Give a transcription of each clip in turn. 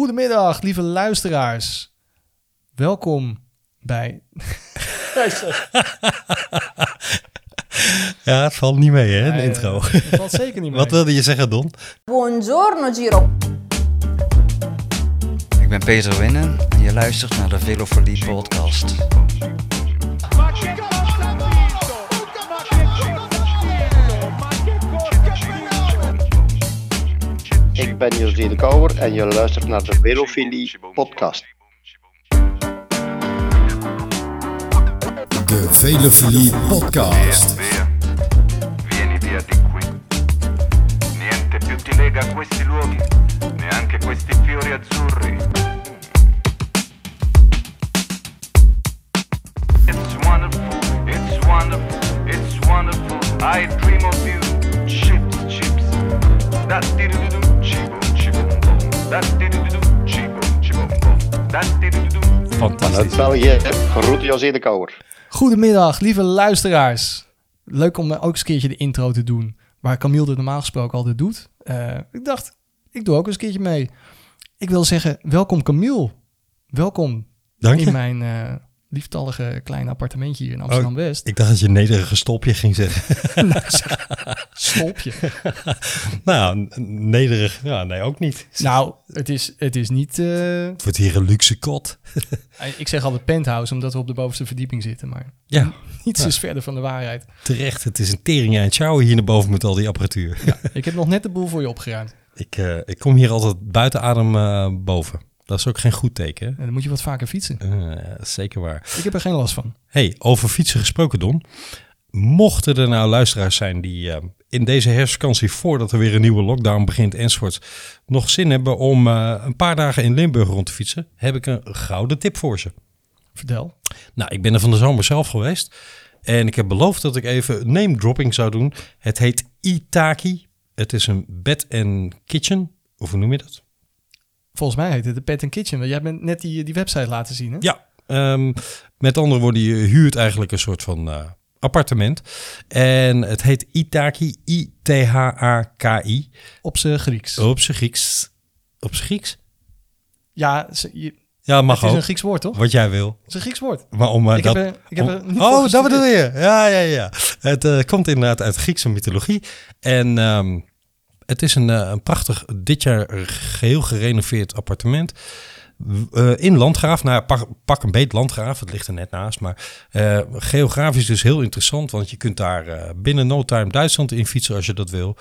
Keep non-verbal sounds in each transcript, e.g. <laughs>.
Goedemiddag, lieve luisteraars. Welkom bij. <laughs> Ja, het valt niet mee, hè, de Nee, intro. Het valt zeker niet <laughs> mee. Wat wilde je zeggen, Don? Buongiorno Giro. Ik ben Peter Winnen en je luistert naar de Velofolie podcast. Ik ben José de Kouwer en je luistert naar de Velofilie podcast. De Velofilie Podcast. Vieni via di qui. Niente più ti lega a questi luoghi, neanche questi fiori azzurri. It's wonderful, it's wonderful, it's wonderful. I dream of you. Chips, chips. Da Fantastisch. België, groet José de Kouwer. Goedemiddag, lieve luisteraars. Leuk om ook eens een keertje de intro te doen. Waar Camille het normaal gesproken altijd doet. Eh, ik dacht, ik doe ook eens een keertje mee. Ik wil zeggen, welkom Camille. Welkom Dank in mijn eh, lieftallige kleine appartementje hier in Amsterdam-West. Ik dacht dat je nederige stopje ging zeggen. <laughs> Stolpje. <laughs> nou, n- nederig, ja, nee, ook niet. nou, het is, het is niet... eh, Het wordt hier een luxe kot. <laughs> ik zeg altijd penthouse, omdat we op de bovenste verdieping zitten. Maar Ja, niets is verder van de waarheid. terecht. Het is een tering aan het sjouwen hier naar boven met al die apparatuur. Ik heb nog net de boel voor je opgeruimd. ik, eh, ik kom hier altijd buiten adem eh, boven. Dat is ook geen goed teken. En dan moet je wat vaker fietsen. Zeker waar. Ik heb er geen last van. Hey, over fietsen gesproken, Don. Mochten er nou luisteraars zijn die in deze herfstvakantie, voordat er weer een nieuwe lockdown begint enzovoort, nog zin hebben om eh, een paar dagen in Limburg rond te fietsen, heb ik een gouden tip voor ze. Vertel. Nou, ik ben er van de zomer zelf geweest en ik heb beloofd dat ik even name dropping zou doen. Het heet Itaki. Het is een bed and kitchen, of hoe noem je dat? Volgens mij heet het de Pet and Kitchen. Want jij bent net die, die website laten zien, hè? Ja, ehm, met andere woorden, je huurt eigenlijk een soort van eh, appartement. En het heet Itaki, I-T-H-A-K-I. Op zijn Grieks. Op zijn Grieks. Op zijn Grieks? Ja, ze- je- Ja, mag het is een Grieks woord, toch? Wat jij wil. Het is een Grieks woord. Maar om eh, ik, dat... heb ik heb om- niet oh, dat bedoel je? Ja, ja, ja. Het eh, komt inderdaad uit Griekse mythologie. En ehm, het is een, eh, een prachtig, dit jaar geheel gerenoveerd appartement. Eh, in Landgraaf, nou pak, pak een beet Landgraaf, het ligt er net naast. Maar eh, geografisch dus heel interessant, want je kunt daar eh, binnen no time Duitsland in fietsen als je dat wil.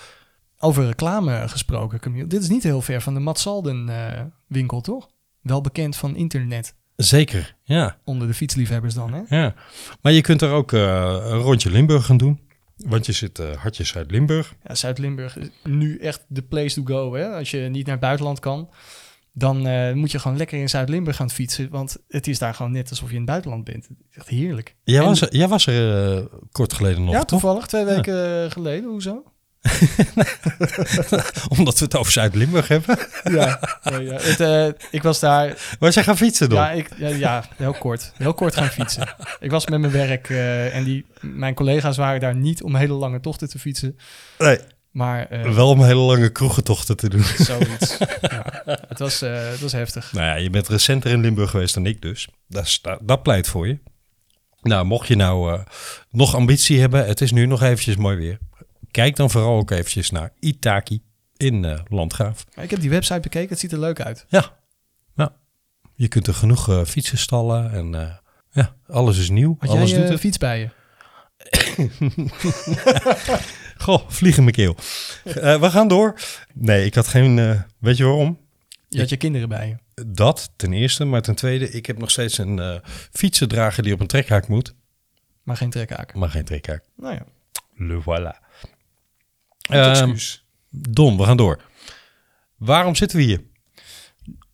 Over reclame gesproken, Camille. Dit is niet heel ver van de Matt Salden eh, winkel, toch? Wel bekend van internet. Zeker, ja. Onder de fietsliefhebbers dan, hè? ja. Maar je kunt er ook een rondje Limburg gaan doen. Want je zit eh hartjes uit Limburg. Ja, Zuid-Limburg is nu echt de place to go, hè? Als je niet naar het buitenland kan, dan eh, moet je gewoon lekker in Zuid-Limburg gaan fietsen. Want het is daar gewoon net alsof je in het buitenland bent. Echt heerlijk. Jij En- was er, jij was er eh, kort geleden nog, ja, toch? toevallig. Twee weken eh, geleden. Hoezo? <laughs> Omdat we het over Zuid-Limburg hebben. <laughs> Ja, ja, ja. Het, ik was daar. Waar jij gaan fietsen dan? Ja, ik, ja, ja, heel kort. Heel kort gaan fietsen. Ik was met mijn werk en die, mijn collega's waren daar niet om hele lange tochten te fietsen. nee, Maar eh, wel om hele lange kroegentochten te doen. zoiets. <laughs> ja, het, was, eh, het was heftig. nou ja, je bent recenter in Limburg geweest dan ik dus. Dat, dat, dat pleit voor je. Nou, mocht je nou eh, nog ambitie hebben, het is nu nog eventjes mooi weer. Kijk dan vooral ook eventjes naar Itaki in Landgraaf. Ik heb die website bekeken. Het ziet er leuk uit. Ja, nou, je kunt er genoeg fietsen stallen en ja, alles is nieuw. Had alles jij doet fiets bij je? <laughs> Goh, vlieg in mijn keel. Eh, we gaan door. Nee, ik had geen, eh, weet je waarom? Je had je kinderen bij je. Dat ten eerste, maar ten tweede, ik heb nog steeds een eh fietsendrager die op een trekhaak moet, Maar geen trekhaken. maar geen trekhaak. Nou ja, Le voilà. excuus. Don, we gaan door. Waarom zitten we hier?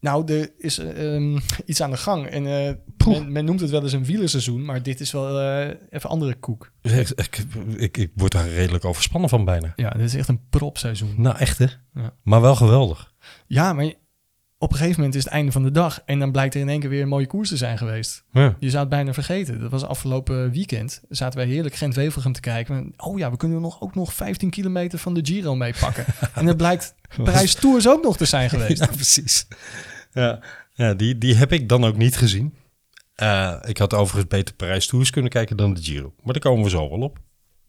Nou, er is ehm, <laughs> iets aan de gang. En eh, men, men noemt het wel eens een wielerseizoen. Maar dit is wel eh, even andere koek. Ik, ik, ik, ik word daar redelijk overspannen van bijna. Ja, dit is echt een propseizoen. Nou, echt hè? Ja. Maar wel geweldig. Ja, maar op een gegeven moment is het einde van de dag. En dan blijkt er in één keer weer een mooie koers te zijn geweest. Ja. Je zou het bijna vergeten. Dat was afgelopen weekend. Zaten wij heerlijk Gent-Wevelgem te kijken. Oh ja, we kunnen nog, ook nog 15 kilometer van de Giro meepakken. <laughs> en het blijkt Parijs Tours ook nog te zijn geweest. Ja, precies. Ja, ja die, die heb ik dan ook niet gezien. Eh, ik had overigens beter Parijs Tours kunnen kijken dan de Giro. Maar daar komen we zo wel op.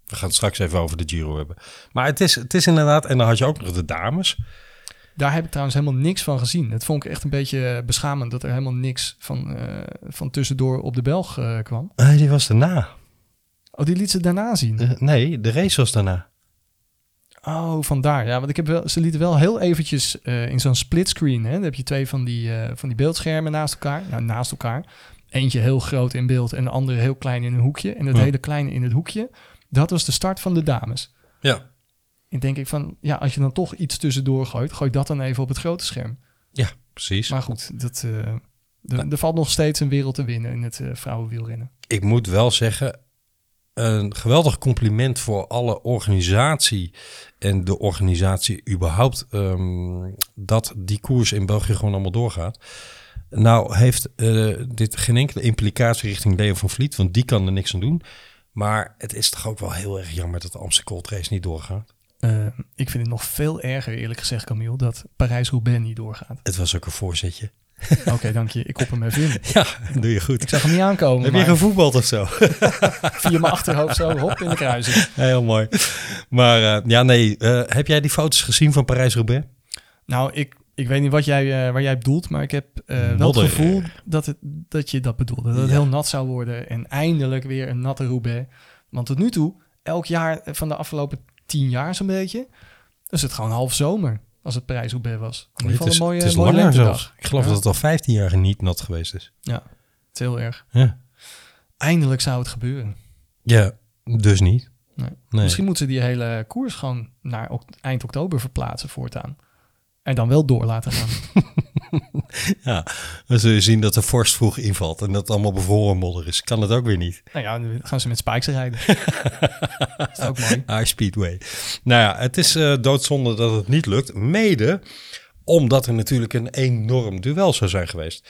We gaan het straks even over de Giro hebben. Maar het is, het is inderdaad... En dan had je ook nog de dames. Daar heb ik trouwens helemaal niks van gezien. Het vond ik echt een beetje beschamend dat er helemaal niks van, eh, van tussendoor op de Belg eh, kwam. Nee, die was daarna. Oh, die liet ze daarna zien. Nee, de race was daarna. Oh, vandaar. Ja, want ik heb wel, ze lieten wel heel eventjes eh, in zo'n splitscreen. Hè, dan heb je twee van die, eh, van die beeldschermen naast elkaar. Nou, naast elkaar. Eentje heel groot in beeld en de andere heel klein in een hoekje. En het Ja. hele kleine in het hoekje, dat was de start van de dames. Ja. En denk ik van, ja, als je dan toch iets tussendoor gooit, gooi dat dan even op het grote scherm. Ja, precies. Maar goed, dat, eh, er- er valt nog steeds een wereld te winnen in het vrouwenwielrennen. ik moet wel zeggen, een geweldig compliment voor alle organisatie en de organisatie überhaupt ehm, dat die koers in België gewoon allemaal doorgaat. Nou heeft eh, dit geen enkele implicatie richting Leo van Vliet, want die kan er niks aan doen. Maar het is toch ook wel heel erg jammer dat de Amsterdam Gold Race niet doorgaat. Eh, ik vind het nog veel erger, eerlijk gezegd, Camille, dat Parijs-Roubaix niet doorgaat. Het was ook een voorzetje. <laughs> Oké, dank je. Ik kop hem even in. <laughs> Ja, doe je goed. Ik zag hem niet aankomen, Heb je maar gevoetbald of zo? <laughs> via mijn achterhoofd zo, hop, in de kruising. Heel mooi. Maar eh, ja, nee. eh, heb jij die foto's gezien van Parijs-Roubaix? Nou, ik, ik weet niet wat jij, eh, waar jij bedoelt, maar ik heb wel het gevoel dat, het, dat je dat bedoelde. Dat het Ja. heel nat zou worden en eindelijk weer een natte Roubaix. Want tot nu toe, elk jaar van de afgelopen tien jaar zo'n beetje, is het gewoon half zomer als het Parijs-Roubaix was. In ieder geval een mooie, het is mooie langer zelfs. Ik geloof Ja. dat het al 15 jaar niet nat geweest is. Ja, het is heel erg. Ja, Eindelijk zou het gebeuren. ja dus niet. Nee. Nee. Misschien moeten ze die hele koers gewoon naar eind oktober verplaatsen voortaan. En dan wel door laten gaan. <laughs> Ja, dan zul je zien dat de vorst vroeg invalt en dat het allemaal bevroren modder is. Kan het ook weer niet. nou ja, dan gaan ze met spikes rijden. <laughs> dat is ook mooi. High Speedway. Nou ja, het is eh, doodzonde dat het niet lukt. Mede omdat er natuurlijk een enorm duel zou zijn geweest.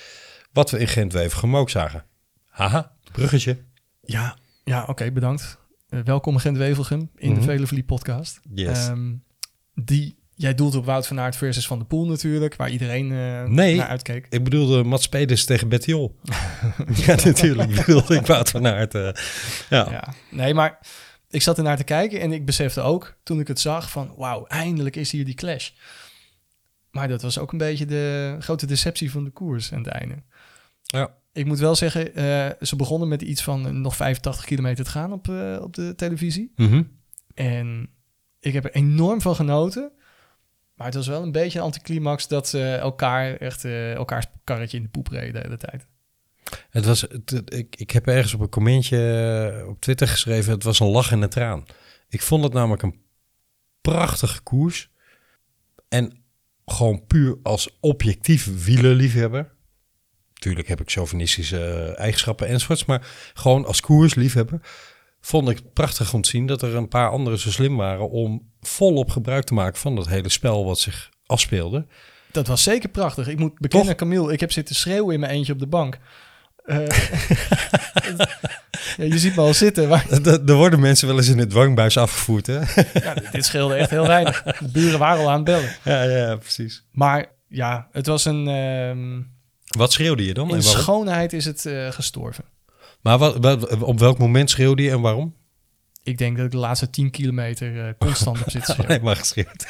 Wat we in Gent-Wevergem ook zagen. Haha, bruggetje. Ja, ja oké, bedankt. Eh, welkom Gent-Wevelgem in Mhm. de Vele podcast. Yes. Ehm, die, jij doelt op Wout van Aert versus Van der Poel natuurlijk, waar iedereen eh, Nee. naar uitkeek. Ik bedoelde Mats Peders tegen Bettiol. <laughs> ja, natuurlijk bedoelde ik Wout van Aert. eh, ja. Ja, nee, maar ik zat ernaar te kijken en ik besefte ook toen ik het zag van wauw, eindelijk is hier die clash. Maar dat was ook een beetje de grote deceptie van de koers aan het einde. Ja. Ik moet wel zeggen, eh, ze begonnen met iets van nog 85 kilometer te gaan op, op de televisie. Mhm. En ik heb er enorm van genoten. Maar het was wel een beetje een anticlimax dat ze elkaar echt eh, elkaars karretje in de poep reden de hele tijd. Het was, ik, ik heb ergens op een commentje eh, op Twitter geschreven, het was een lach en een traan. Ik vond het namelijk een prachtige koers. En gewoon puur als objectief wielerliefhebber. Tuurlijk heb ik chauvinistische eh, eigenschappen enzovoorts, maar gewoon als koersliefhebber vond ik prachtig om te zien dat er een paar anderen zo slim waren om volop gebruik te maken van dat hele spel wat zich afspeelde. Dat was zeker prachtig. Ik moet bekennen, Camille, ik heb zitten schreeuwen in mijn eentje op de bank. Eh, <laughs> ja, je ziet me al zitten. Maar, <laughs> Er worden mensen wel eens in het dwangbuis afgevoerd, hè? ja, dit scheelde echt heel weinig. De buren waren al aan het bellen. Ja, ja, precies. Maar ja, het was een... ehm, Wat schreeuwde je dan? in schoonheid is het eh, gestorven. Maar wat, wat- op welk moment schreeuwde je en waarom? Ik denk dat ik de laatste 10 kilometer eh, constant op zit te <laughs> schreeuwen. <laughs> Nee, maar geschreeuwd.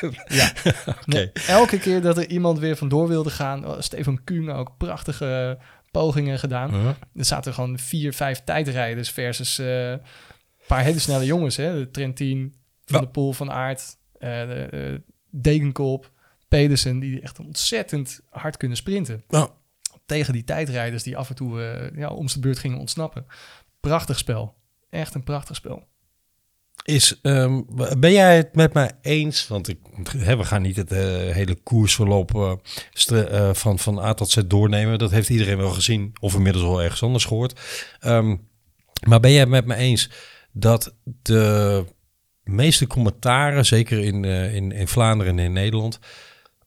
Ja. Elke keer dat er iemand weer vandoor wilde gaan, oh, Stefan Kuhn ook prachtige pogingen gedaan. Uh-huh. Er zaten gewoon vier, vijf tijdrijders versus eh, een paar hele snelle jongens. Hè? De Trentin, Van de Poel, Van Aert, eh, de, Degenkolb, Pedersen, die echt ontzettend hard kunnen sprinten. Tegen die tijdrijders die af en toe eh, ja, om de beurt gingen ontsnappen. Prachtig spel. Echt een prachtig spel. Is, ehm, ben jij het met mij eens? Want ik, we gaan niet het eh, hele koersverloop eh, van, van A tot Z doornemen. Dat heeft iedereen wel gezien of inmiddels wel ergens anders gehoord. Ehm, maar ben jij het met me eens dat de meeste commentaren, zeker in, in, in Vlaanderen en in Nederland,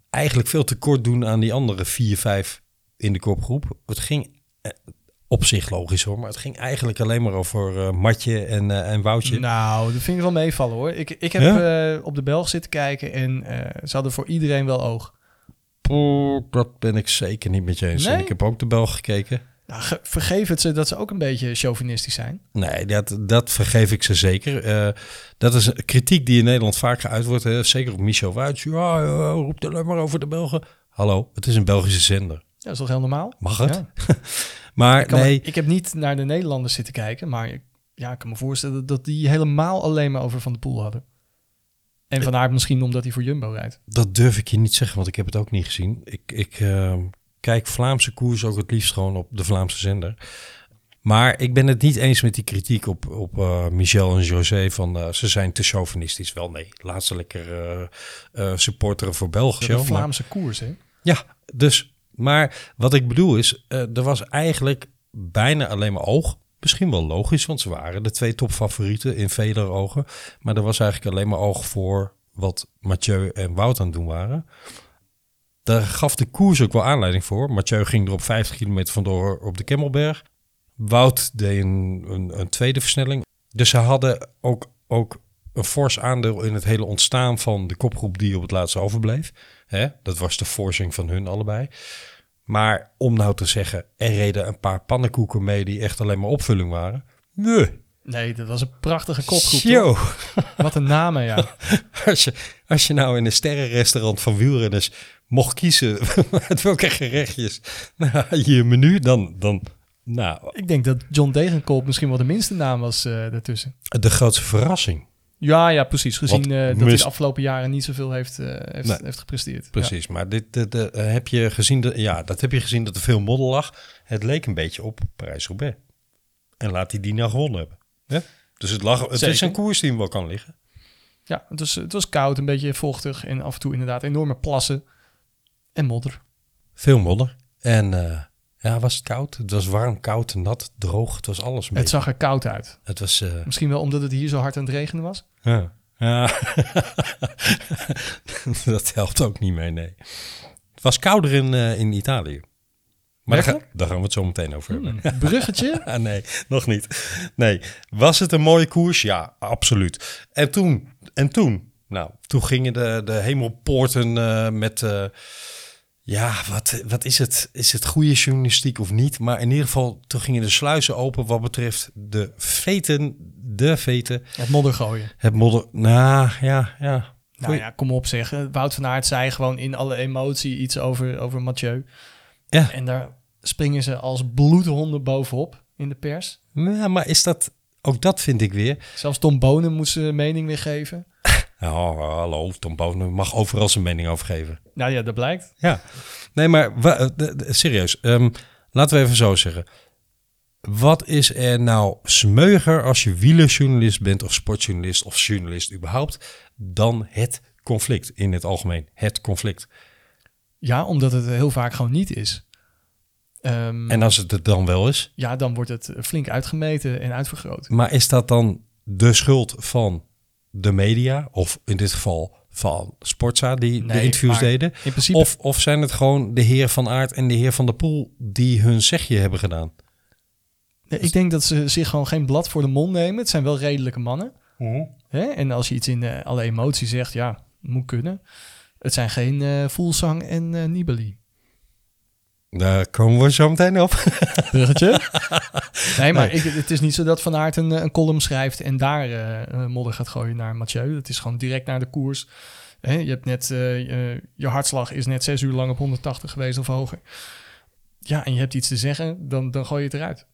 eigenlijk veel te kort doen aan die andere vier, vijf in de kopgroep? Het ging eh, op zich logisch hoor, maar het ging eigenlijk alleen maar over eh, Matje en, eh, en Woutje. Nou, dat vind ik wel meevallen hoor. Ik, ik heb op de Belg zitten kijken en ze hadden voor iedereen wel oog. Poeh, dat ben ik zeker niet met je eens. Nee? Ik heb ook de Belg gekeken. Nou, ge- vergeef het ze dat ze ook een beetje chauvinistisch zijn. Nee, dat, dat vergeef ik ze zeker. Dat is een kritiek die in Nederland vaak geuit wordt. Hè? Zeker op Michel Wuits. Ja, ja, roept alleen maar over de Belgen. Hallo, het is een Belgische zender. Dat is toch heel normaal? Mag het? Ja. <laughs> Maar Ik, nee, ik heb niet naar de Nederlanders zitten kijken, maar ik, ja, ik kan me voorstellen dat die helemaal alleen maar over Van de Poel hadden. En Van Aert misschien omdat hij voor Jumbo rijdt. dat durf ik je niet zeggen, want ik heb het ook niet gezien. Ik, ik eh, kijk Vlaamse koers ook het liefst gewoon op de Vlaamse zender. Maar ik ben het niet eens met die kritiek op, op eh, Michel en José van eh, ze zijn te chauvinistisch. Wel nee, laat ze lekker eh, supporteren voor België. De maar- Vlaamse koers, hè? Ja, dus, maar wat ik bedoel is, eh, er was eigenlijk bijna alleen maar oog. Misschien wel logisch, want ze waren de twee topfavorieten in vele ogen. Maar er was eigenlijk alleen maar oog voor wat Mathieu en Wout aan het doen waren. Daar gaf de koers ook wel aanleiding voor. Mathieu ging er op 50 kilometer vandoor op de Kemmelberg. Wout deed een, een, een tweede versnelling. Dus ze hadden ook, ook een fors aandeel in het hele ontstaan van de kopgroep die op het laatste overbleef. Hè? Dat was de forcing van hun allebei. Maar om nou te zeggen, er reden een paar pannenkoeken mee die echt alleen maar opvulling waren. Nee. Nee, dat was een prachtige kopgroep. Yo. Wat een namen, ja. <laughs> Als je, als je nou in een sterrenrestaurant van wielrenners mocht kiezen <laughs> uit welke gerechtjes nou, je menu, dan, dan nou, Ik denk dat John Degenkolb misschien wel de minste naam was eh daartussen. de grootste verrassing. Ja, ja, precies. Gezien eh, dat hij de afgelopen jaren niet zoveel heeft, eh, heeft, Nee. heeft gepresteerd. Precies, maar dit, dit, dit, eh, heb je gezien, dat, ja, dat heb je gezien dat er veel modder lag. Het leek een beetje op Parijs-Roubaix. En laat hij die nou gewonnen hebben. Hè? Dus het, lag, het is een koers die hem wel kan liggen. Ja, ja het, was, het was koud, een beetje vochtig en af en toe inderdaad enorme plassen en modder. Veel modder. En ja, was het koud? Het was warm, koud, nat, droog. Het was alles een Het beetje. zag er koud uit. Het was... eh, Misschien wel omdat het hier zo hard aan het regenen was. Ja. ja. <laughs> dat helpt ook niet mee, nee. Het was kouder in, eh, in Italië. Maar daar, gaan we het zo meteen over hebben. Hmm, bruggetje. <laughs> Ah, nee, nog niet. Nee, was het een mooie koers? Ja, absoluut. En toen, en toen, nou, toen gingen de, de hemelpoorten eh, met, ja, wat, wat is het? Is het goede journalistiek of niet? Maar in ieder geval, toen gingen de sluizen open wat betreft de veten, de veten, Het modder gooien. het modder. Nou, ja, ja. Nou ja, kom op zeg. Wout van Aert zei gewoon in alle emotie iets over, over Mathieu. Ja. En daar springen ze als bloedhonden bovenop in de pers. Ja, maar is dat, ook dat vind ik weer. Zelfs Tom Bonen moest zijn mening weer geven. Oh, hallo, Tom Bonen mag overal zijn mening over geven. Nou ja, dat blijkt. Ja, nee, maar wa- eh, de- de- serieus. ehm, laten we even zo zeggen. Wat is er nou smeuiger als je wielerjournalist bent of sportjournalist of journalist überhaupt dan het conflict in het algemeen? Het conflict. Ja, omdat het heel vaak gewoon niet is. Ehm, En als het het dan wel is, ja, dan wordt het flink uitgemeten en uitvergroot. maar is dat dan de schuld van de media of in dit geval van Sportza die de interviews deden? In principe, Of, of zijn het gewoon de heer Van Aert en de heer Van der Poel die hun zegje hebben gedaan? Nee, ik denk dat ze zich gewoon geen blad voor de mond nemen. Het zijn wel redelijke mannen. Hè? En als je iets in eh, alle emotie zegt, ja, moet kunnen. Het zijn geen eh Voelsang en eh Nibali. Daar komen we zo meteen op. <laughs> Bruggetje? nee, maar Ik, het is niet zo dat Van Aert een, eh, een column schrijft en daar eh, eh, modder gaat gooien naar Mathieu. Het is gewoon direct naar de koers. Je hebt net, eh, eh, je hartslag is net zes uur lang op 180 geweest of hoger. Ja, en je hebt iets te zeggen, dan, dan gooi je het eruit.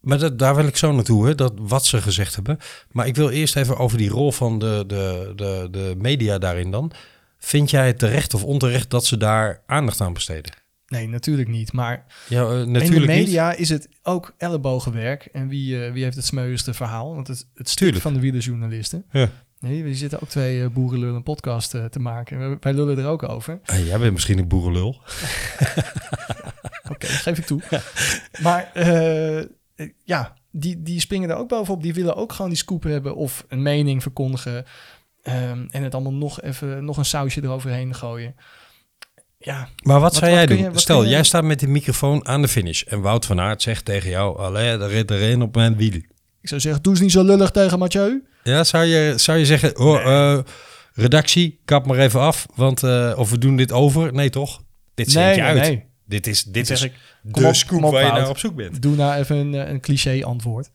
Maar dat, daar wil ik zo naartoe, hè, dat, wat ze gezegd hebben. Maar ik wil eerst even over die rol van de, de, de, de media daarin dan. Vind jij het terecht of onterecht dat ze daar aandacht aan besteden? Nee, natuurlijk niet. Maar Ja, eh, in natuurlijk de niet. media is het ook ellebogenwerk. En wie, eh, wie heeft het smeuigste verhaal? Want het, het stuk van de wielerjournalisten. Ja. Nee, we zitten ook twee uh, boerenlullen een podcast eh, te maken. Wij, lullen er ook over. Jij bent misschien een boerenlul. <laughs> Oké, geef ik toe. Maar eh, eh, ja, die, die springen er ook bovenop. Die willen ook gewoon die scoop hebben of een mening verkondigen. ehm, en het allemaal nog even nog een sausje eroverheen gooien. Ja, Maar wat, Wat- zou jij doen? je- Stel, jij staat met de microfoon aan de finish. En Wout van Aert zegt tegen jou... Allee, er een op mijn wielen. ik zou zeggen, doe eens niet zo lullig tegen Mathieu. Ja, zou je, zou je zeggen... Oh, eh, Redactie, kap maar even af, want eh, of we doen dit over. Nee, toch? Dit Nee, je nee, uit. nee. Dit is, dit is ik, de op, scoop op, waar je naar op zoek bent. Doe nou even een, een cliché antwoord.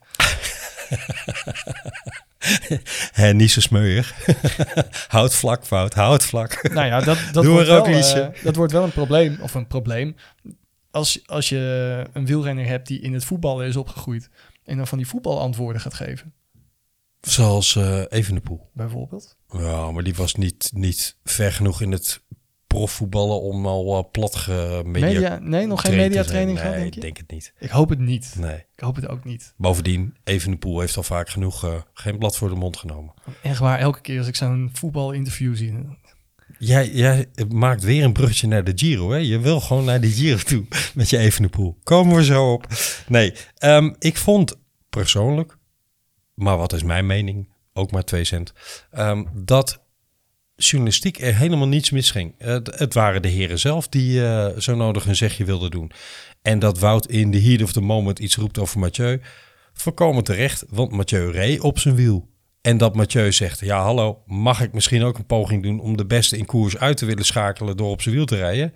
<laughs> Hè, niet zo smeuig. <laughs> houd vlak, fout. Houd vlak. Nou ja, dat, dat, Doe wordt wel, eh, dat wordt wel een probleem. Of een probleem. Als, als je een wielrenner hebt die in het voetballen is opgegroeid. En dan van die voetbalantwoorden gaat geven, Zoals eh Evenepoel. bijvoorbeeld. Ja, maar die was niet, niet ver genoeg in het profvoetballen om al uh, plat media nee, nog geen mediatraining gehad, Nee, denk ik denk het niet. Ik hoop het niet. Nee. Ik hoop het ook niet. Bovendien, Evenepoel heeft al vaak genoeg eh, geen blad voor de mond genomen. Echt waar, elke keer als ik zo'n voetbalinterview zie. Jij, jij maakt weer een brugje naar de Giro, hè? Je wil gewoon naar die Giro toe met je Evenepoel. Komen we zo op. Nee, ehm, ik vond persoonlijk, maar wat is mijn mening, ook maar twee cent, ehm, dat journalistiek er helemaal niets misging. Het, het waren de heren zelf die eh, zo nodig een zegje wilden doen. En dat Wout in the heat of the moment iets roept over Mathieu, voorkomen terecht, want Mathieu reed op zijn wiel. En dat Mathieu zegt, ja hallo, mag ik misschien ook een poging doen om de beste in koers uit te willen schakelen door op zijn wiel te rijden?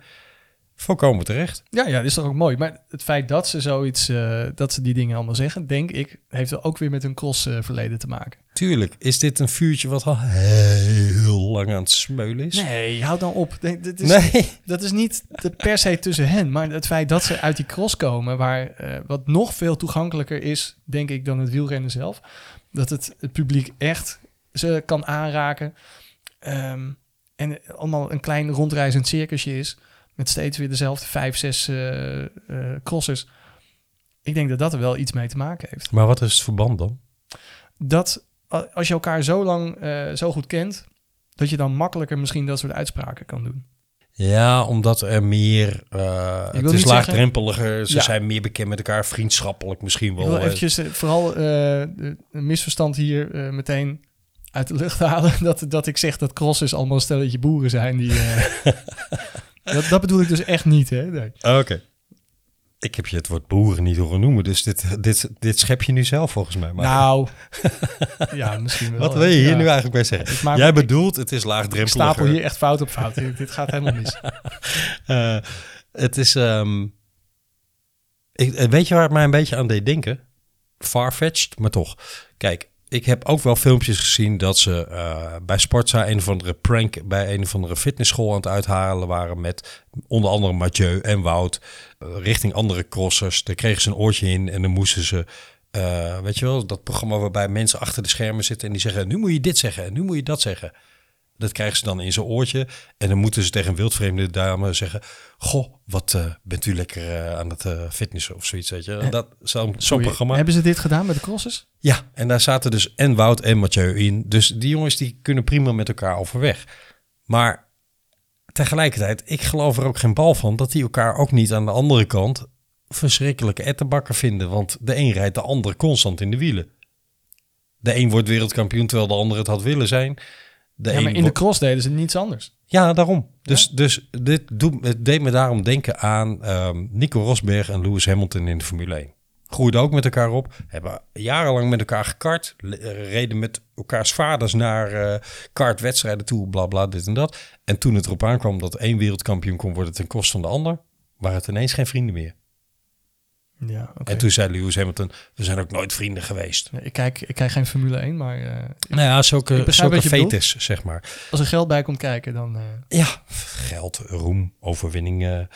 Volkomen terecht. Ja, ja, dat is toch ook mooi. Maar het feit dat ze zoiets, eh, dat ze die dingen allemaal zeggen, denk ik, heeft er ook weer met hun cross eh, verleden te maken. Tuurlijk, is dit een vuurtje wat al heel lang aan het smeulen is? Nee, houd dan op. Nee, dit is, Nee. Dat is niet de per se tussen hen, maar het feit dat ze uit die cross komen, waar eh, wat nog veel toegankelijker is, denk ik, dan het wielrennen zelf. Dat het, het publiek echt ze kan aanraken. Ehm, en allemaal een klein rondreizend circusje is. Met steeds weer dezelfde vijf, zes eh, eh, crossers. Ik denk dat dat er wel iets mee te maken heeft. Maar wat is het verband dan? Dat als je elkaar zo lang eh, zo goed kent, dat je dan makkelijker misschien dat soort uitspraken kan doen. Ja, omdat er meer... wil het is laagdrempeliger, ze Ja. zijn meer bekend met elkaar, vriendschappelijk misschien Ik wel. wil eh, eventjes vooral een misverstand hier meteen uit de lucht <laughs> halen. Dat, dat ik zeg dat crossers allemaal een stelletje boeren zijn. Die, <laughs> dat, dat bedoel ik dus echt niet, hè? Nee. Oké. Ik heb je het woord boeren niet horen noemen, dus dit, dit, dit schep je nu zelf volgens mij. Maar Nou, <laughs> ja, misschien wel. wat wil je hier Ja. nu eigenlijk bij zeggen? Ik Jij ik- bedoelt, het is Ik laagdrempeliger. stapel hier echt fout op fout. Dit dit gaat helemaal mis. <laughs> Eh, het is... ehm, ik, eh, weet je waar het mij een beetje aan deed denken? Farfetched, maar toch. Kijk, ik heb ook wel filmpjes gezien dat ze eh, bij Sportza een of andere prank bij een of andere fitnessschool aan het uithalen waren met onder andere Mathieu en Wout eh, richting andere crossers. Daar kregen ze een oortje in en dan moesten ze, eh, weet je wel, dat programma waarbij mensen achter de schermen zitten en die zeggen, nu moet je dit zeggen en nu moet je dat zeggen. Dat krijgen ze dan in zijn oortje. En dan moeten ze tegen een wildvreemde dame zeggen... Goh, wat eh, bent u lekker eh, aan het eh, fitnessen of zoiets, weet je. Dat, zo'n programma. Hebben ze dit gedaan met de crossers? Ja, en daar zaten dus en Wout en Mathieu in. Dus die jongens die kunnen prima met elkaar overweg. Maar tegelijkertijd, ik geloof er ook geen bal van... dat die elkaar ook niet aan de andere kant verschrikkelijke ettenbakken vinden. Want de een rijdt de ander constant in de wielen. De een wordt wereldkampioen terwijl de ander het had willen zijn. De Ja, maar in de cross deden ze niets anders. ja, daarom. Dus, dus dit doet, het deed me daarom denken aan ehm, Nico Rosberg en Lewis Hamilton in de Formule 1. Groeiden ook met elkaar op, hebben jarenlang met elkaar gekart, le- reden met elkaars vaders naar eh kartwedstrijden toe, bla bla, dit en dat. En toen het erop aankwam dat één wereldkampioen kon worden ten koste van de ander, waren het ineens geen vrienden meer. Ja. En toen zei Lewis Hamilton, we zijn ook nooit vrienden geweest. Nee, Ik kijk, ik kijk geen Formule 1, maar eh, Nou ja, zulke, zulke fetus, zeg maar. als er geld bij komt kijken, dan... eh, Ja, geld, roem, overwinning.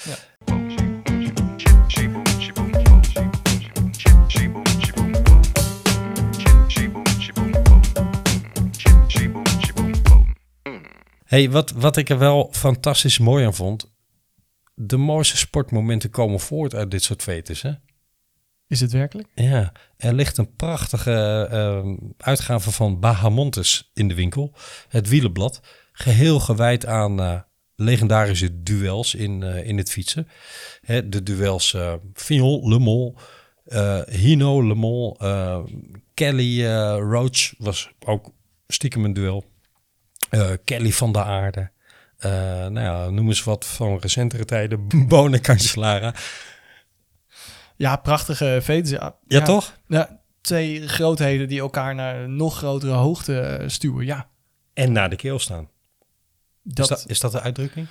Hey, wat, wat ik er wel fantastisch mooi aan vond. De mooiste sportmomenten komen voort uit dit soort fetes. Hè? Is het werkelijk? Ja, er ligt een prachtige ehm, uitgave van Bahamontes in de winkel. Het wielenblad. Geheel gewijd aan eh, legendarische duels in, eh, in het fietsen. Hè, de duels eh Fignon, Le Hino, Le Kelly Roach was ook stiekem een duel. Kelly van der Aarde. Nou ja, noem eens wat van recentere tijden. <laughs> Bonen Cancellara. Ja, prachtige fetes. Ja, Ja, toch? Ja, twee grootheden die elkaar naar een nog grotere hoogte eh, stuwen. Ja, En naar de keel staan. Dat, is, dat, is dat de uitdrukking?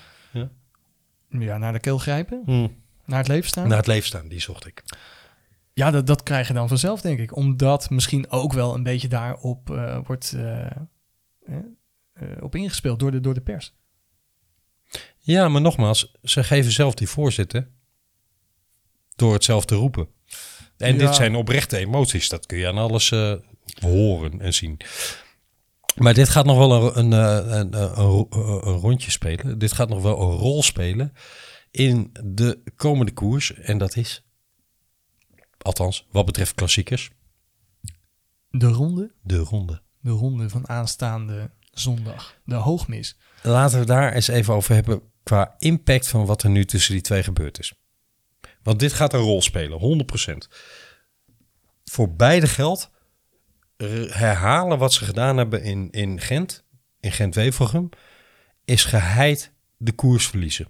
Ja, naar de keel grijpen, Hm. naar het leven staan. Naar het leven staan, die zocht ik. Ja, dat, dat krijg je dan vanzelf, denk ik. Omdat misschien ook wel een beetje daarop eh, wordt eh, op ingespeeld door de, door de pers. Ja, maar nogmaals, ze geven zelf die voorzitter door het zelf te roepen. En Ja. dit zijn oprechte emoties, dat kun je aan alles eh, horen en zien. Maar dit gaat nog wel een, een, eh, een, een, een, een rondje spelen. Dit gaat nog wel een rol spelen in de komende koers. En dat is, althans, wat betreft klassiekers, De ronde, de ronde. de ronde van aanstaande zondag. De hoogmis. Laten we daar eens even over hebben qua impact van wat er nu tussen die twee gebeurd is. Want dit gaat een rol spelen, 100%. Voor beide geldt r- herhalen wat ze gedaan hebben in, in Gent, in Gent-Wevelgem, is geheid de koers verliezen.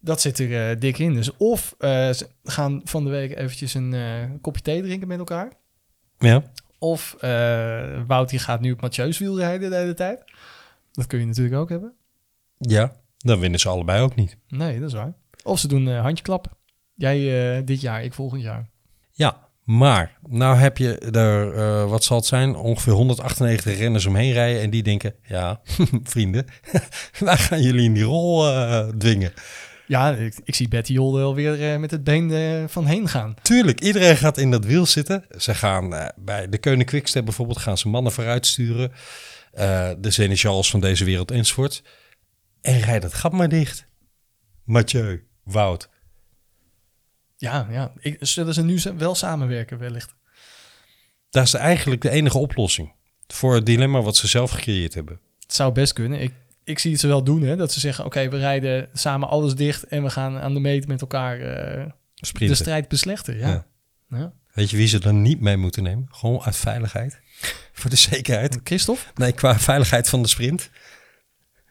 Dat zit er eh, dik in. Dus of eh, ze gaan van de week eventjes een eh, kopje thee drinken met elkaar. Ja. Of Wout die gaat nu op Mathieu's wiel rijden de hele tijd. Dat kun je natuurlijk ook hebben. Ja, dan winnen ze allebei ook niet. Nee, dat is waar. Of ze doen handjeklappen. Jij eh, dit jaar, ik volgend jaar. Ja, maar nou heb je er, eh, wat zal het zijn, ongeveer 198 renners omheen rijden en die denken, ja, <laughs> vrienden, <laughs> wij gaan jullie in die rol eh, dwingen. Ja, ik, ik zie Betty Jol wel weer eh, met het been van heen gaan. Tuurlijk, iedereen gaat in dat wiel zitten. Ze gaan bij de Keunen Quickstep bijvoorbeeld, gaan ze mannen vooruit sturen. De Senechals van deze wereld enzovoort. En rijd het gat maar dicht. Mathieu, Wout. Ja, ja. Ik, zullen ze nu wel samenwerken wellicht? Dat is eigenlijk de enige oplossing voor het dilemma wat ze zelf gecreëerd hebben. Het zou best kunnen. Ik, ik zie het ze wel doen, hè. Dat ze zeggen, oké, we rijden samen alles dicht... en we gaan aan de meet met elkaar eh, de strijd beslechten. Ja. Ja. ja. Weet je wie ze dan niet mee moeten nemen? Gewoon uit veiligheid. <laughs> Voor de zekerheid. Christophe? Nee, qua veiligheid van de sprint.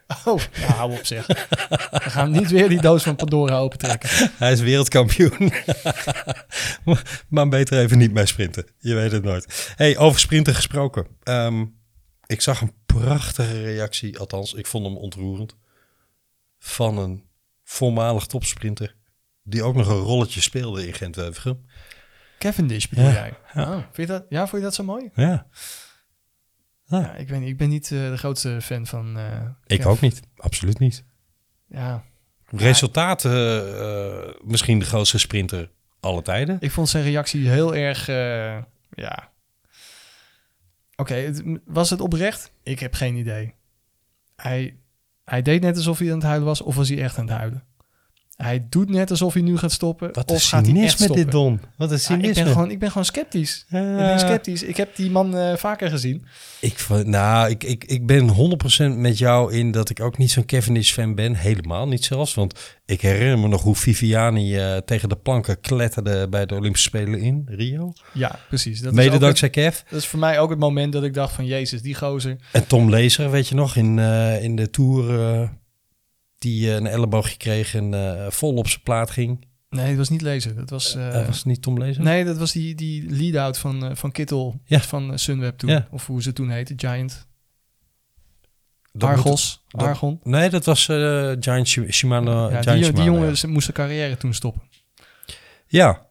<laughs> Oh, ja, hou op zeg. We gaan niet weer die doos van Pandora opentrekken. Hij is wereldkampioen. <laughs> maar beter even niet mee sprinten. Je weet het nooit. Hey, over sprinten gesproken. Ehm, ik zag een prachtige reactie, althans, ik vond hem ontroerend. Van een voormalig topsprinter. Die ook nog een rolletje speelde in Gent-Wevelgem. Cavendish bedoel Ja, jij? Oh, vind je dat, ja, vond je dat zo mooi? Ja, Ja, ik, weet niet, ik ben niet eh, de grootste fan van... eh, ik ook niet. Absoluut niet. Ja, Resultaten, eh, misschien de grootste sprinter alle tijden. ik vond zijn reactie heel erg... ja. Oké, was het oprecht? Ik heb geen idee. Hij, hij deed net alsof hij aan het huilen was, of was hij echt aan het huilen? Hij doet net alsof hij nu gaat stoppen, Wat of gaat hij echt cynisme stoppen? dit, Don. Wat een Ja, ik, cynisme. ben gewoon, ik ben gewoon sceptisch. Ik ben sceptisch. Ik heb die man eh, vaker gezien. Ik, nou, ik, ik, ik ben 100% met jou in dat ik ook niet zo'n Cavendish-fan ben. Helemaal niet zelfs. Want ik herinner me nog hoe Viviani eh, tegen de planken kletterde bij de Olympische Spelen in Rio. Ja, precies. Dat is, Mede dankzij Kev. dat is voor mij ook het moment dat ik dacht van... Jezus, die gozer. En Tom Lezer, weet je nog, in, eh, in de Tour... die eh, een elleboogje kreeg en eh, vol op zijn plaat ging. Nee, dat was niet lezen. Dat was... eh, was niet Tom Lezer? nee, dat was die, die lead-out van, eh, van Kittel Ja. van Sunweb toen. Ja. Of hoe ze toen heette, Giant. Dat Argos. moet- dat- Argon. Nee, dat was eh, Giant Shi- Shimano. ja, Giant die, die jongen ja. moest zijn carrière toen stoppen. Ja.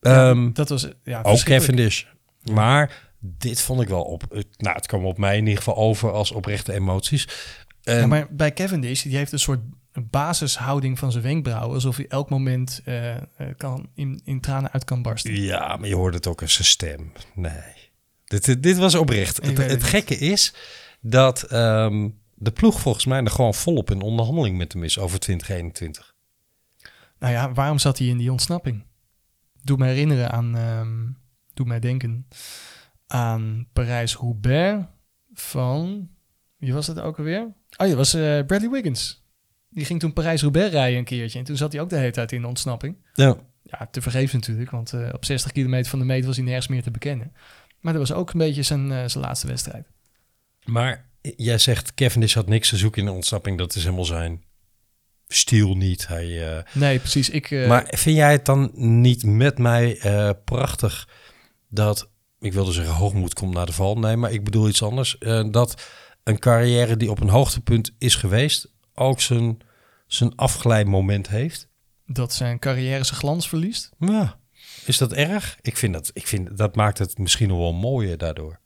Ehm, dat was... Ja, Ook. Cavendish. Maar dit vond ik wel op. het- Nou, het kwam op mij in ieder geval over als oprechte emoties. En, Ja, maar bij Cavendish, die heeft een soort basishouding van zijn wenkbrauwen. Alsof hij elk moment eh, eh, kan, in, in tranen uit kan barsten. ja, maar je hoorde het ook in zijn stem. Nee. Dit, dit, was oprecht. Het, weet het het gekke is dat ehm, de ploeg volgens mij er gewoon volop in onderhandeling met hem is over 2021. Nou ja, waarom zat hij in die ontsnapping? Doe me herinneren aan, ehm, doe mij denken aan Parijs-Roubaix van, wie was het ook alweer? Oh dat was eh, Bradley Wiggins. Die ging toen Parijs-Roubaix rijden een keertje en toen zat hij ook de hele tijd in de ontsnapping. Ja. Ja, te vergeefs natuurlijk, want eh, op 60 kilometer van de meet was hij nergens meer te bekennen. Maar dat was ook een beetje zijn, eh, zijn laatste wedstrijd. Maar jij zegt Cavendish had niks te zoeken in de ontsnapping. Dat is helemaal zijn stiel niet. Hij, Nee, precies. Ik, Maar vind jij het dan niet met mij prachtig dat, ik wilde zeggen hoogmoed komt naar de val, nee, maar ik bedoel iets anders, dat een carrière die op een hoogtepunt is geweest, ook zijn, zijn afglijmoment heeft? Dat zijn carrière zijn glans verliest. Ja. Is dat erg? Ik vind dat, ik vind, dat maakt het misschien nog wel mooier daardoor.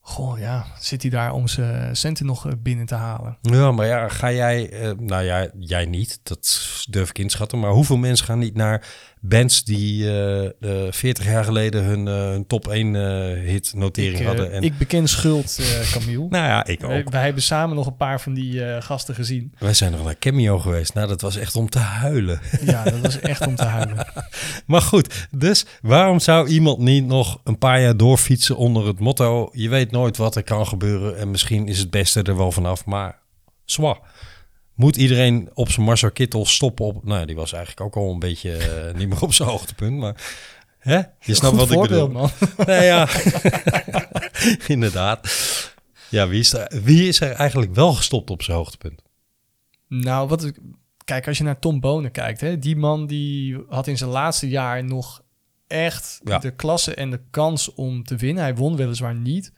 Goh, ja. Zit hij daar om zijn centen nog eh, binnen te halen? Ja, maar ja, ga jij, eh, nou ja, jij niet, dat durf ik inschatten, maar hoeveel mensen gaan niet naar bands die eh, eh, 40 jaar geleden hun, eh, hun top 1 eh, hit notering ik, eh, hadden? En, ik beken schuld, eh Camille. nou ja, ik ook. wij hebben samen nog een paar van die eh, gasten gezien. Wij zijn nog naar Cameo geweest. Nou, dat was echt om te huilen. Ja, dat was echt om te huilen. <laughs> Maar goed, dus waarom zou iemand niet nog een paar jaar doorfietsen onder het motto... je weet nooit wat er kan gebeuren en misschien is het beste er wel vanaf, maar zwa. Moet iedereen op zijn Marcel Kittel stoppen op... Nou, die was eigenlijk ook al een beetje eh, <laughs> niet meer op zijn hoogtepunt, maar... Hè? Je snapt wat ik bedoel. man. <laughs> Nee, ja. <laughs> Inderdaad. Ja, wie is, er, wie is er eigenlijk wel gestopt op zijn hoogtepunt? Nou, wat ik, kijk, als je naar Tom Bonen kijkt, hè, die man die had in zijn laatste jaar nog echt Ja. de klasse en de kans om te winnen. Hij won weliswaar niet,